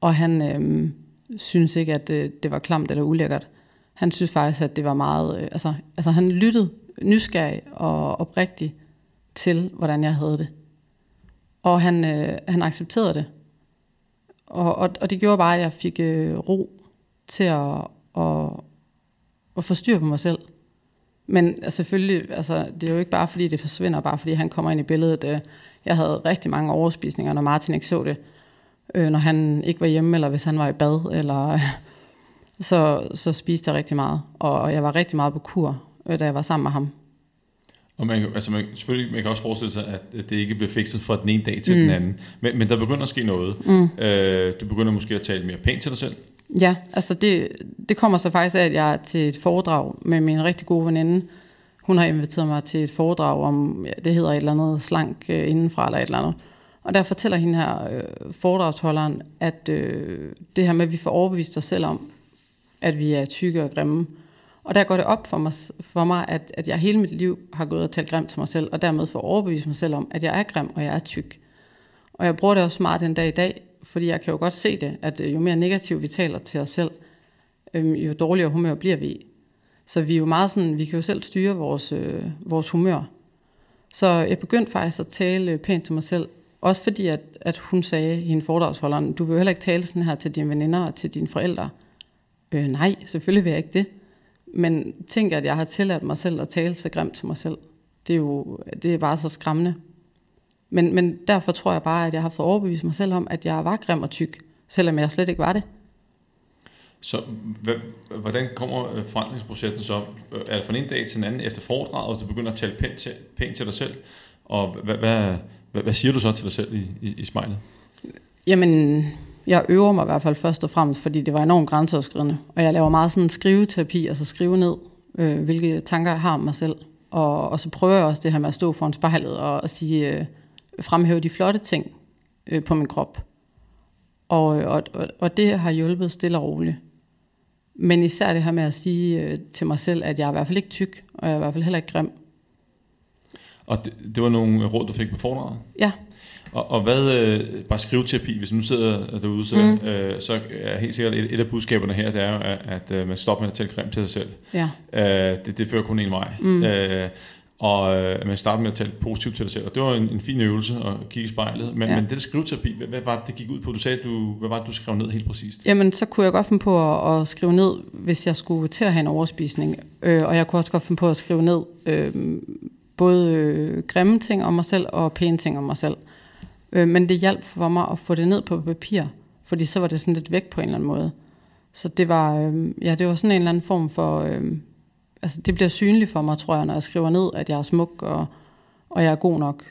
Og han øh, synes ikke, at øh, det var klamt eller ulækkert. Han synes faktisk, at det var meget... Øh, altså, altså han lyttede nysgerrig og oprigtig til, hvordan jeg havde det. Og han, øh, han accepterede det. Og, og, og det gjorde bare, at jeg fik øh, ro til at, at, at få styr på mig selv. Men altså, selvfølgelig, altså, det er jo ikke bare fordi, det forsvinder, bare fordi han kommer ind i billedet. Øh, jeg havde rigtig mange overspisninger, når Martin ikke så det. Øh, når han ikke var hjemme, eller hvis han var i bad, eller, så, så spiste jeg rigtig meget. Og, og jeg var rigtig meget på kur, øh, da jeg var sammen med ham. Og man, altså man, selvfølgelig, man kan også forestille sig, at det ikke bliver fikset fra den ene dag til Mm. den anden. Men, men der begynder at ske noget. Mm. Øh, du begynder måske at tale mere pænt til dig selv. Ja, altså det, det kommer så faktisk af, at jeg er til et foredrag med min rigtig gode veninde. Hun har inviteret mig til et foredrag om, ja, det hedder et eller andet slank øh, indenfra eller et eller andet. Og der fortæller hende her øh, foredragsholderen, at øh, det her med, at vi får overbevist os selv om, at vi er tykke og grimme. Og der går det op for mig, for mig at, at jeg hele mit liv har gået og talt grimt til mig selv, og dermed får overbevist mig selv om, at jeg er grim og jeg er tyk. Og jeg bruger det også meget den dag i dag, fordi jeg kan jo godt se det, at øh, jo mere negativt vi taler til os selv, øhm, jo dårligere humør bliver vi. Så vi er jo meget sådan, vi kan jo selv styre vores, øh, vores humør. Så jeg begyndte faktisk at tale øh, pænt til mig selv. Også fordi, at, at hun sagde, hende foredragsholderen, du vil jo heller ikke tale sådan her til dine veninder og til dine forældre. Øh, nej, selvfølgelig vil jeg ikke det. Men tænk, at jeg har tilladt mig selv at tale så grimt til mig selv. Det er jo det er bare så skræmmende. Men, men derfor tror jeg bare, at jeg har fået overbevist mig selv om, at jeg var grim og tyk, selvom jeg slet ikke var det. Så hvordan kommer øh, forandringsprocessen så? Er det fra en dag til en anden efter foredraget, og du begynder at tale pænt til, pænt til dig selv? Og hvad, hvad, hvad, hvad siger du så til dig selv i, i, i spejlet? Jamen, jeg øver mig i hvert fald først og fremmest, fordi det var enormt grænseoverskridende. Og jeg laver meget sådan en skriveterapi, altså skrive ned, øh, hvilke tanker jeg har om mig selv. Og, og så prøver jeg også det her med at stå foran spejlet og, og sige, øh, fremhæve de flotte ting øh, på min krop. Og, og, og det har hjulpet stille og roligt. Men især det her med at sige øh, til mig selv, at jeg er i hvert fald ikke tyk, og jeg er i hvert fald heller ikke grim. Og det, det var nogle råd, du fik på foredraget? Ja. Og, og hvad, øh, bare skriveterapi, hvis nu sidder derude, så, mm. øh, så er helt sikkert et, et af budskaberne her, det er jo, at, at øh, man stopper med at tale grimt til sig selv. Ja. Øh, det, det fører kun en vej. Mm. Øh, og øh, man starter med at tale positivt til dig selv. Og det var en, en fin øvelse at kigge i spejlet. Men, ja. men det der skriveterapi, hvad, hvad var det, det gik ud på? Du sagde, du, hvad var det, du skrev ned helt præcist? Jamen, så kunne jeg godt finde på at, at skrive ned, hvis jeg skulle til at have en overspisning. Øh, og jeg kunne også godt finde på at skrive ned øh, både øh, grimme ting om mig selv og pæne ting om mig selv. Øh, men det hjalp for mig at få det ned på papir, fordi så var det sådan lidt væk på en eller anden måde. Så det var, øh, ja, det var sådan en eller anden form for... Øh, altså det bliver synligt for mig, tror jeg, når jeg skriver ned, at jeg er smuk, og, og jeg er god nok.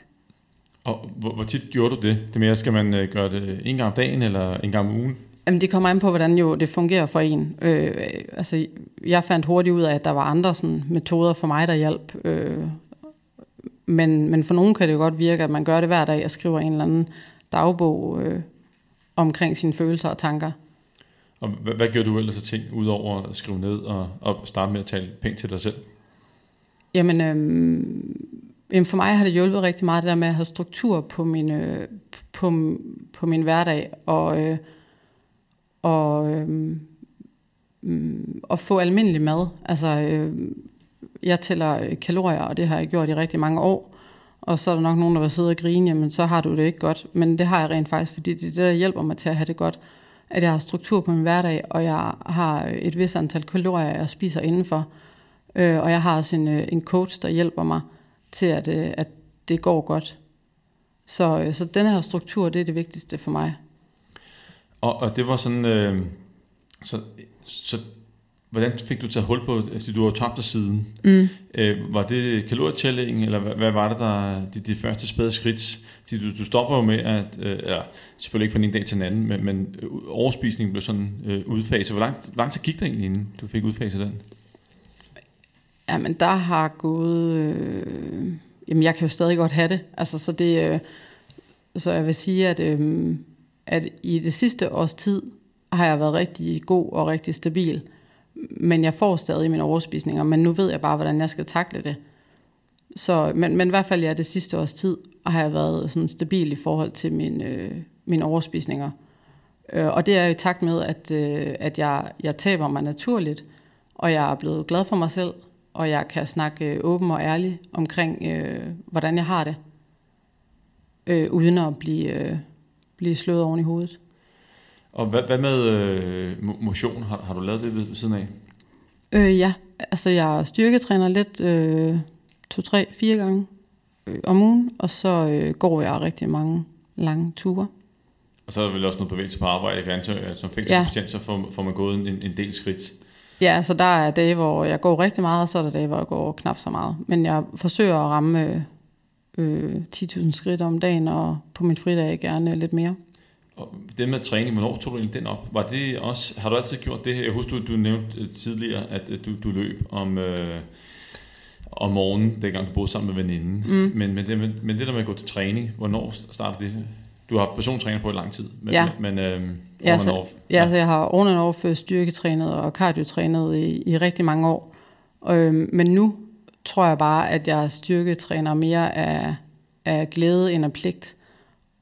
Og hvor, hvor tit gjorde du det? Det mere, skal man øh, gøre det en gang om dagen, eller en gang om ugen? Jamen, det kommer an på, hvordan jo det fungerer for en. Øh, altså, jeg fandt hurtigt ud af, at der var andre sådan, metoder for mig, der hjalp. Øh, men, men for nogen kan det jo godt virke, at man gør det hver dag og skriver en eller anden dagbog øh, omkring sine følelser og tanker. Og hvad, hvad gør du ellers af ting, udover at skrive ned og, og starte med at tale pænt til dig selv? Jamen, øhm, jamen for mig har det hjulpet rigtig meget det der med at have struktur på min, øh, på, på min hverdag, og, øh, og, øh, og få almindelig mad. Altså, øh, jeg tæller øh, kalorier, og det har jeg gjort i rigtig mange år. Og så er der nok nogen, der vil sidde og grine, jamen så har du det ikke godt. Men det har jeg rent faktisk, fordi det er det, der hjælper mig til at have det godt at jeg har struktur på min hverdag, og jeg har øh, et vis antal kalorier, jeg spiser indenfor. Øh, og jeg har også en, en coach, der hjælper mig til, at, at det går godt. Så, så den her struktur, det er det vigtigste for mig. Og, og det var sådan, øh, så, så Hvordan fik du taget hul på, efter du har tabt dig siden? Mm. Øh, var det kalorietælling, eller hvad, hvad var det, der de, de første spæde skridt? Du, du stopper jo med, at, øh, ja, selvfølgelig ikke fra en dag til en anden, men, men overspisningen blev sådan øh, udfaset. Hvor lang, lang tid gik det egentlig, inden du fik udfaset den? Jamen, der har gået... Øh, jamen, jeg kan jo stadig godt have det. Altså, så det... Øh, så jeg vil sige, at, øh, at i det sidste års tid har jeg været rigtig god og rigtig stabil men jeg får stadig mine overspisninger, men nu ved jeg bare, hvordan jeg skal takle det. Så, men, men i hvert fald ja, det sidste års tid har jeg været sådan stabil i forhold til min, øh, mine overspisninger. Øh, og det er i takt med, at, øh, at jeg, jeg taber mig naturligt, og jeg er blevet glad for mig selv, og jeg kan snakke øh, åben og ærlig omkring, øh, hvordan jeg har det, øh, uden at blive, øh, blive slået oven i hovedet. Og hvad, hvad med øh, motion? Har, har du lavet det ved, siden af? Øh, ja, altså jeg styrketræner lidt øh, to, tre, fire gange øh, om ugen, og så øh, går jeg rigtig mange lange ture. Og så er der vel også noget bevægelse på arbejde. Jeg kan antage, at som fængselsbetjent, ja. så får, får man gået en, en del skridt. Ja, altså der er dage, hvor jeg går rigtig meget, og så er der dage, hvor jeg går knap så meget. Men jeg forsøger at ramme øh, 10.000 skridt om dagen, og på min fridag gerne lidt mere. Og det med træning, hvornår tog du egentlig den op? Var det også, har du altid gjort det her? Jeg husker, du, du nævnte øh, tidligere, at du, du løb om, øh, om morgenen, dengang du boede sammen med veninden. Mm. Men, men, det, men, men det der med at gå til træning, hvornår startede det? Du har haft persontræner på i lang tid. Men, ja. Men, øh, ja, så, off, ja. ja, så jeg har on and off styrketrænet og kardiotrænet i, i rigtig mange år. Øh, men nu tror jeg bare, at jeg styrketræner mere af, af glæde end af pligt.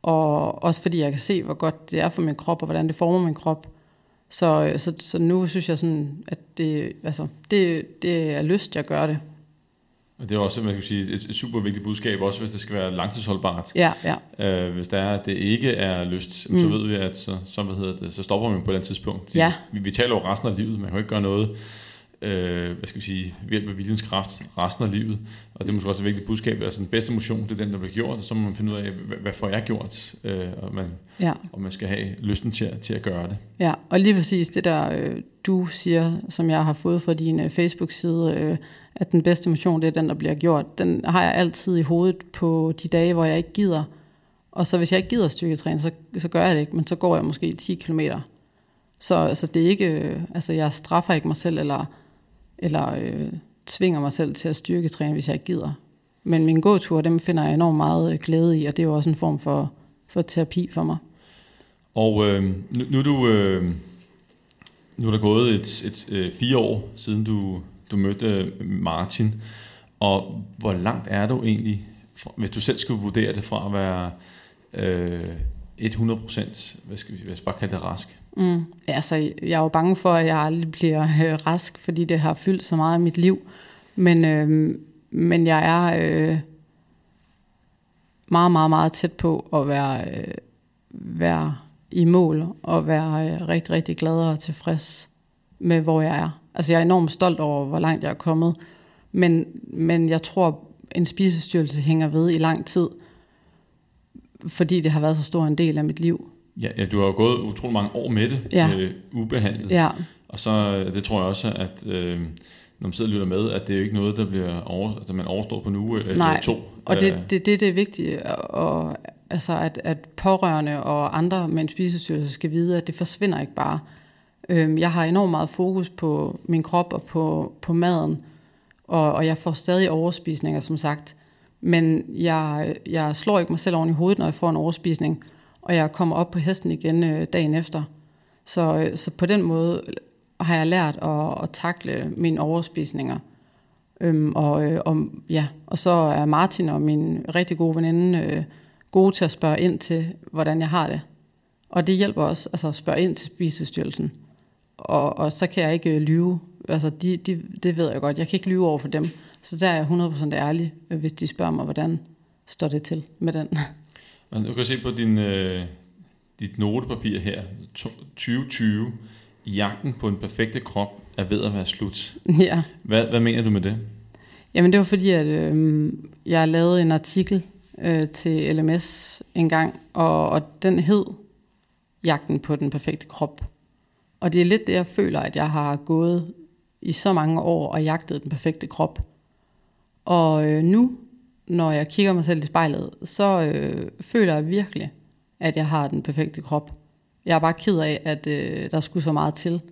Og også fordi jeg kan se, hvor godt det er for min krop, og hvordan det former min krop. Så, så, så nu synes jeg sådan, at det, altså, det, det er lyst, jeg gør det. Og det er også man kan sige, et, et super vigtigt budskab, også hvis det skal være langtidsholdbart. Ja, ja. Øh, hvis det er, at det ikke er lyst, mm. så ved vi, at så, så, hvad hedder det, så stopper man på et eller andet tidspunkt. Ja. Vi, vi taler jo resten af livet, man kan jo ikke gøre noget øh, hvad skal vi sige, ved hjælp af viljens kraft resten af livet. Og det er måske også et vigtigt budskab, altså den bedste motion, det er den, der bliver gjort, og så må man finde ud af, hvad, hvad får jeg gjort, øh, og, man, ja. og man skal have lysten til, til at gøre det. Ja, og lige præcis det der, øh, du siger, som jeg har fået fra din øh, Facebook-side, øh, at den bedste motion, det er den, der bliver gjort, den har jeg altid i hovedet på de dage, hvor jeg ikke gider. Og så hvis jeg ikke gider styrketræne, så, så gør jeg det ikke, men så går jeg måske 10 kilometer. Så, så det er ikke, øh, altså jeg straffer ikke mig selv, eller eller øh, tvinger mig selv til at styrketræne, hvis jeg ikke gider. Men min gåtur, dem finder jeg enormt meget øh, glæde i, og det er jo også en form for, for terapi for mig. Og øh, nu, nu, er du, øh, nu er der gået et, et, et øh, fire år, siden du, du mødte øh, Martin. Og hvor langt er du egentlig, hvis du selv skulle vurdere det fra at være øh, 100%, hvad skal vi, hvad skal bare kalde det rask? Mm. Altså, jeg er jo bange for, at jeg aldrig bliver øh, rask, fordi det har fyldt så meget af mit liv. Men, øh, men jeg er øh, meget, meget, meget tæt på at være, øh, være i mål og være øh, rigtig, rigtig glad og tilfreds med, hvor jeg er. Altså, jeg er enormt stolt over, hvor langt jeg er kommet. Men, men jeg tror, en spisestyrelse hænger ved i lang tid, fordi det har været så stor en del af mit liv. Ja, ja, du har jo gået utrolig mange år med det, ja. øh, ubehandlet. Ja. Og så, øh, det tror jeg også, at øh, når man sidder og lytter med, at det er jo ikke noget, der bliver over, at man overstår på en uge eller Nej. to. og det, det, det, det er vigtigt, og, altså at, at pårørende og andre med en spisestyrelse skal vide, at det forsvinder ikke bare. Øhm, jeg har enormt meget fokus på min krop og på, på maden, og, og jeg får stadig overspisninger, som sagt. Men jeg, jeg slår ikke mig selv oven i hovedet, når jeg får en overspisning og jeg kommer op på hesten igen øh, dagen efter. Så, øh, så på den måde øh, har jeg lært at, at takle mine overspisninger. Øhm, og, øh, og, ja, og så er Martin og min rigtig gode veninde øh, gode til at spørge ind til, hvordan jeg har det. Og det hjælper også altså at spørge ind til spiseforstyrrelsen. Og, og så kan jeg ikke øh, lyve. Altså, de, de, det ved jeg godt. Jeg kan ikke lyve over for dem. Så der er jeg 100% ærlig, øh, hvis de spørger mig, hvordan står det til med den. Du kan se på din, øh, dit notepapir her, 2020, jagten på en perfekte krop er ved at være slut. Ja. Hvad, hvad mener du med det? Jamen det var fordi, at øh, jeg lavede en artikel øh, til LMS en gang, og, og den hed Jagten på den perfekte krop. Og det er lidt det, jeg føler, at jeg har gået i så mange år og jagtet den perfekte krop. Og øh, nu når jeg kigger mig selv i spejlet, så øh, føler jeg virkelig, at jeg har den perfekte krop. Jeg er bare ked af, at øh, der skulle så meget til,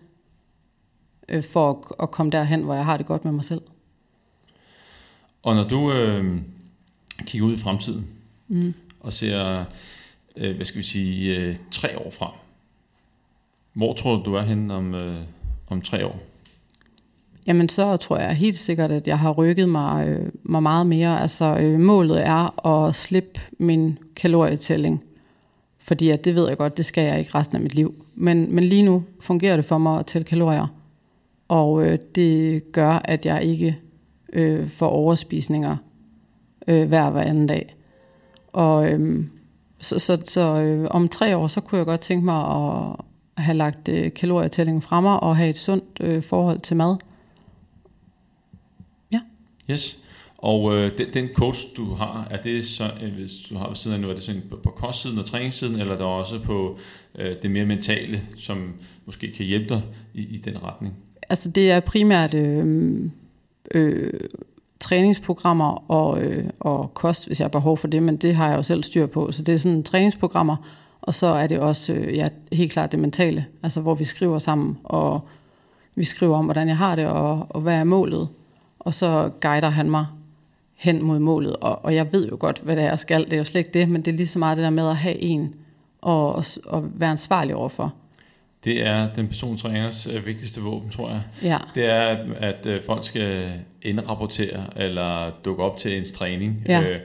øh, for at, at komme derhen, hvor jeg har det godt med mig selv. Og når du øh, kigger ud i fremtiden, mm. og ser, øh, hvad skal vi sige, øh, tre år frem, hvor tror du, du er henne om, øh, om tre år? Jamen så tror jeg helt sikkert, at jeg har rykket mig, øh, mig meget mere. Altså øh, målet er at slippe min kalorietælling. Fordi at det ved jeg godt, det skal jeg ikke resten af mit liv. Men, men lige nu fungerer det for mig at tælle kalorier. Og øh, det gør, at jeg ikke øh, får overspisninger øh, hver hver anden dag. Og øh, så, så, så øh, om tre år, så kunne jeg godt tænke mig at have lagt øh, kalorietællingen fra mig og have et sundt øh, forhold til mad. Yes. Og øh, den, den coach, du har, er det så, øh, hvis du har ved siden af nu, er det sådan på, på kostsiden og træningssiden, eller er der også på øh, det mere mentale, som måske kan hjælpe dig i, i den retning? Altså det er primært øh, øh, træningsprogrammer og, øh, og kost, hvis jeg har behov for det, men det har jeg jo selv styr på. Så det er sådan træningsprogrammer, og så er det også øh, ja, helt klart det mentale, altså hvor vi skriver sammen, og vi skriver om, hvordan jeg har det, og, og hvad er målet og så guider han mig hen mod målet, og, og jeg ved jo godt, hvad det er, jeg skal. Det er jo slet ikke det, men det er lige så meget det der med at have en og, og, og være ansvarlig overfor. Det er den persontræners øh, vigtigste våben, tror jeg. Ja. Det er, at, at øh, folk skal indrapportere eller dukke op til ens træning. Ja. Øh,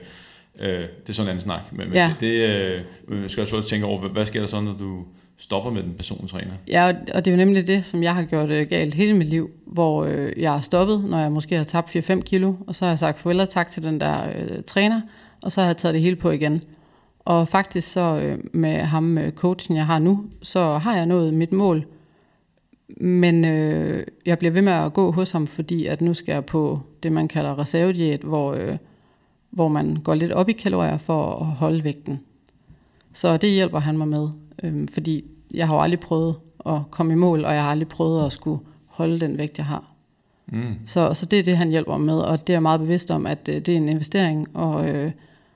øh, det er sådan en anden snak. Men, Ja. det, øh, man skal også tænke over, hvad sker der så, når du stopper med den personlige træner. Ja, og- det er jo nemlig det, som jeg har gjort øh, galt hele mit liv, hvor øh, jeg har stoppet, når jeg måske har tabt 4-5 kilo, og så har jeg sagt farvel og tak til den der øh, træner, og så har jeg taget det hele på igen. Og faktisk så øh, med ham, øh, coachen jeg har nu, så har jeg nået mit mål, men øh, jeg bliver ved med at gå hos ham, fordi at nu skal jeg på det, man kalder reservediet, hvor, øh, hvor man går lidt op i kalorier for at holde vægten. Så det hjælper han mig med, øh, fordi jeg har jo aldrig prøvet at komme i mål, og jeg har aldrig prøvet at skulle holde den vægt, jeg har. Mm. Så, så det er det, han hjælper mig med, og det er jeg meget bevidst om, at øh, det er en investering, og, øh,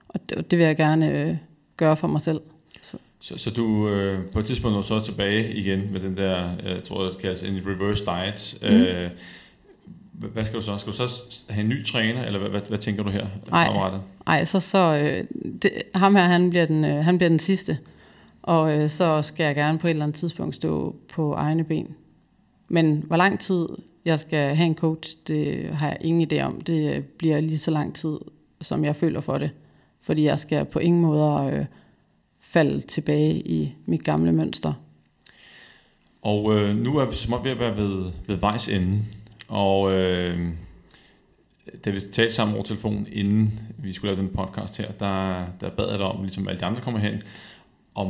og det, det vil jeg gerne øh, gøre for mig selv. Så, Så, så du øh, på et tidspunkt du så tilbage igen med den der, øh, jeg tror det kaldes en reverse diet. Mm. Øh, hvad skal du så? Skal du så have en ny træner, eller hvad, hvad, hvad tænker du her Nej. så, så øh, det, ham her, han bliver, den, øh, han bliver den sidste, og øh, så skal jeg gerne på et eller andet tidspunkt stå på egne ben. Men hvor lang tid jeg skal have en coach, det har jeg ingen idé om. Det øh, bliver lige så lang tid, som jeg føler for det. Fordi jeg skal på ingen måde øh, falde tilbage i mit gamle mønster. Og øh, nu er vi som ved at være ved, ved vejs ende. Og øh, da vi talte sammen over telefon, inden vi skulle lave den podcast her, der, der bad jeg dig om, ligesom alle de andre kommer hen, om,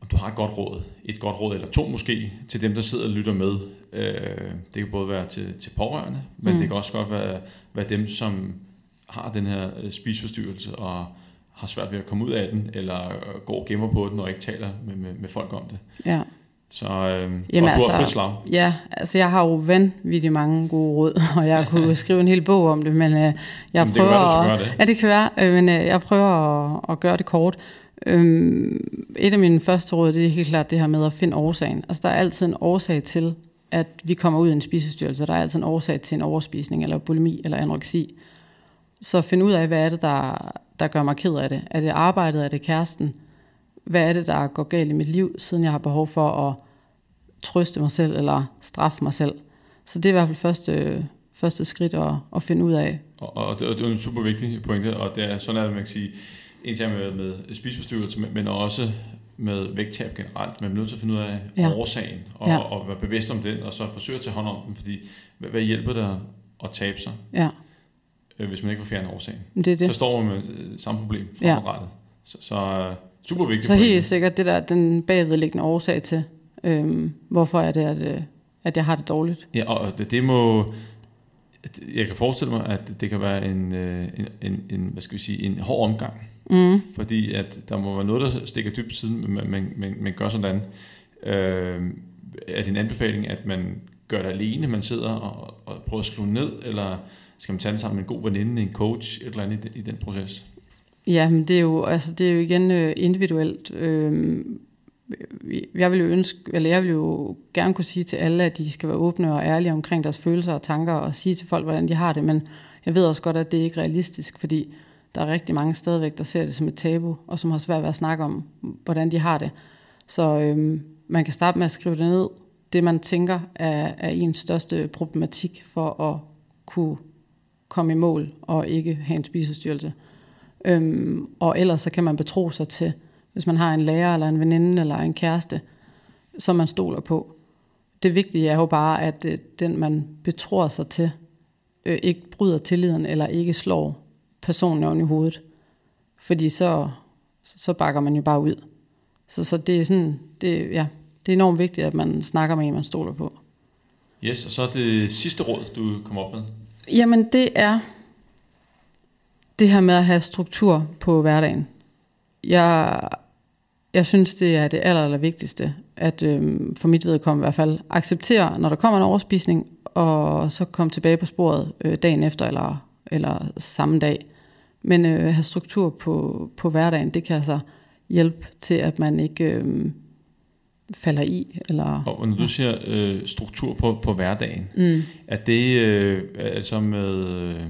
om du har et godt råd. Et godt råd, eller to måske, til dem, der sidder og lytter med. Øh, det kan både være til, til pårørende, men Mm. det kan også godt være, være dem, som har den her øh, spiseforstyrrelse og har svært ved at komme ud af den, eller øh, går og gemmer på den og ikke taler med, med, med folk om det. Ja. Så øh, Jamen og du har altså- frit slag. Ja, altså jeg har jo vanvittigt mange gode råd, og jeg kunne skrive en hel bog om det, men øh, jeg Men det kan prøver være, at, gøre det. Ja, det kan være, øh, men øh, jeg prøver at, at gøre det kort. Øhm, et af mine første råd, det er helt klart det her med at finde årsagen. Altså der er altid en årsag til, at vi kommer ud i en spisestyrelse. Der er altid en årsag til en overspisning, eller bulimi, eller anoreksi. Så find ud af, hvad er det, der, der gør mig ked af det. Er det arbejdet, er det kæresten? Hvad er det, der går galt i mit liv, siden jeg har behov for at trøste mig selv, eller straffe mig selv? Så det er i hvert fald første, første skridt at, at finde ud af. Og, og, det, og det er en super vigtig pointe, og det er sådan, at man kan sige, en ting med, med spiseforstyrrelse, men, også med vægttab generelt. Man er nødt til at finde ud af Ja. ja. årsagen, og, Ja. ja. og være bevidst om den, og så forsøge at tage hånd om den, fordi hvad, hvad hjælper det at tabe sig, Ja, øh, hvis man ikke vil fjerne årsagen? det det. Så står man med øh, samme problem Ja. fremadrettet. Så, så øh, super vigtigt. Så helt sikkert det der, den bagvedliggende årsag til, øhm, hvorfor er det, at, at jeg har det dårligt. Ja, og det, det må... Jeg kan forestille mig, at det kan være en, øh, en, en, en, hvad skal vi sige, en hård omgang. Mm. Fordi at der må være noget, der stikker dybt siden, man, man, man, man gør sådan. Øh, er det en anbefaling, at man gør det alene, man sidder og, og prøver at skrive ned, eller skal man tage det sammen med en god veninde, en coach, et eller andet i den, i den proces? Ja, men det er jo, altså, det er jo igen øh, individuelt. Øh, jeg vil jo ønske, eller jeg vil jo gerne kunne sige til alle, at de skal være åbne og ærlige omkring deres følelser og tanker, og sige til folk, hvordan de har det, men jeg ved også godt, at det ikke er realistisk, fordi der er rigtig mange stadigvæk, der ser det som et tabu, og som har svært ved at snakke om, hvordan de har det. Så øhm, man kan starte med at skrive det ned, det man tænker er, er ens største problematik for at kunne komme i mål og ikke have en spiseforstyrrelse. Øhm, og ellers så kan man betro sig til, hvis man har en lærer eller en veninde eller en kæreste, som man stoler på. Det vigtige er jo bare, at øh, den man betror sig til, øh, ikke bryder tilliden eller ikke slår personen oven i hovedet. Fordi så, så bakker man jo bare ud. Så, så det er sådan, det, ja, det er enormt vigtigt, at man snakker med en, man stoler på. Yes, og så er det sidste råd, du kom op med. Jamen det er det her med at have struktur på hverdagen. Jeg, jeg synes, det er det aller, aller vigtigste, at øhm, for mit vedkommende i hvert fald, acceptere, når der kommer en overspisning, og så komme tilbage på sporet øh, dagen efter, eller, eller samme dag. Men øh, have struktur på, på hverdagen, det kan altså hjælpe til, at man ikke øh, falder i. Eller, Og når du siger øh, struktur på, på hverdagen, mm. er det øh, altså med øh,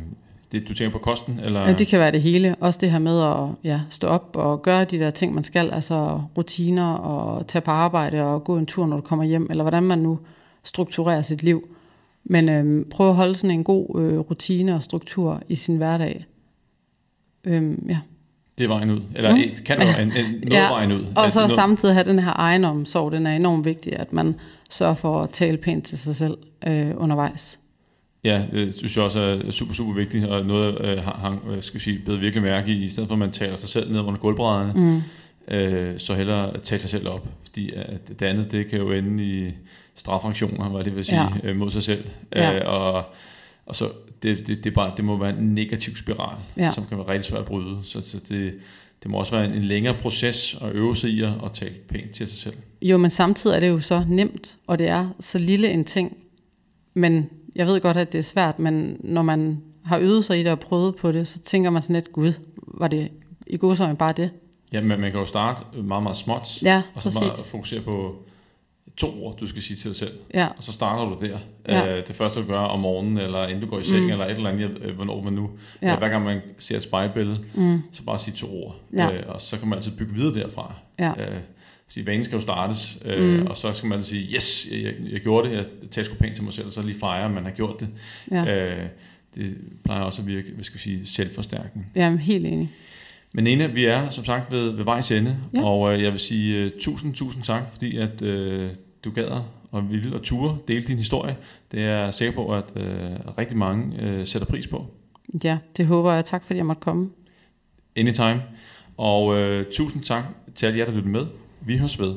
det, du tænker på kosten? Eller? Ja, det kan være det hele. Også det her med at ja, stå op og gøre de der ting, man skal. Altså rutiner og tage på arbejde og gå en tur, når du kommer hjem. Eller hvordan man nu strukturerer sit liv. Men øhm, prøv at holde sådan en god øh, rutine og struktur i sin hverdag. Øhm, ja. Det er vejen ud. Eller mm. kan være en, en, noget ja, vejen ud. Og så noget... samtidig have den her egenomsorg, den er enormt vigtig, at man sørger for at tale pænt til sig selv øh, undervejs. Ja, det synes jeg også er super, super vigtigt, og noget øh, han skal sige, blevet virkelig mærke i, i stedet for at man taler sig selv ned under gulvbrædderne, mm. øh, så hellere tale sig selv op, fordi at det andet, det kan jo ende i straffunktioner, hvad det vil sige, ja. øh, mod sig selv. Ja. Øh, og, og så det, det, det, bare, det må være en negativ spiral, ja. som kan være rigtig svært at bryde. Så, så det, det må også være en, en længere proces at øve sig i at, at tale pænt til sig selv. Jo, men samtidig er det jo så nemt, og det er så lille en ting. Men jeg ved godt, at det er svært, men når man har øvet sig i det og prøvet på det, så tænker man sådan lidt, gud, var det i god så bare det? Ja, men man kan jo starte meget, meget småt, ja, og så præcis. bare fokusere på to ord, du skal sige til dig selv. Ja. Og så starter du der. Ja. Øh, det første, du gør om morgenen, eller inden du går i seng, mm. eller et eller andet, øh, hvornår man nu. Ja. Hver gang man ser et spejlbillede, mm. så bare sige to ord. Ja. Øh, og så kan man altid bygge videre derfra. Ja. Øh, sige, vanen skal jo startes, øh, mm. og så skal man sige, yes, jeg, jeg, gjorde det, jeg tager sgu pænt til mig selv, og så lige fejre, at man har gjort det. Ja. Øh, det plejer også at virke, hvad skal vi sige, selvforstærkende. Ja, helt enig. Men Nina, vi er som sagt ved, ved vejs ende, ja. og øh, jeg vil sige uh, tusind, tusind tak, fordi at uh, du gad og ville og ture dele din historie. Det er jeg sikker på, at uh, rigtig mange uh, sætter pris på. Ja, det håber jeg. Tak fordi jeg måtte komme. Anytime. Og uh, tusind tak til alle jer, der lyttede med. Vi høres ved.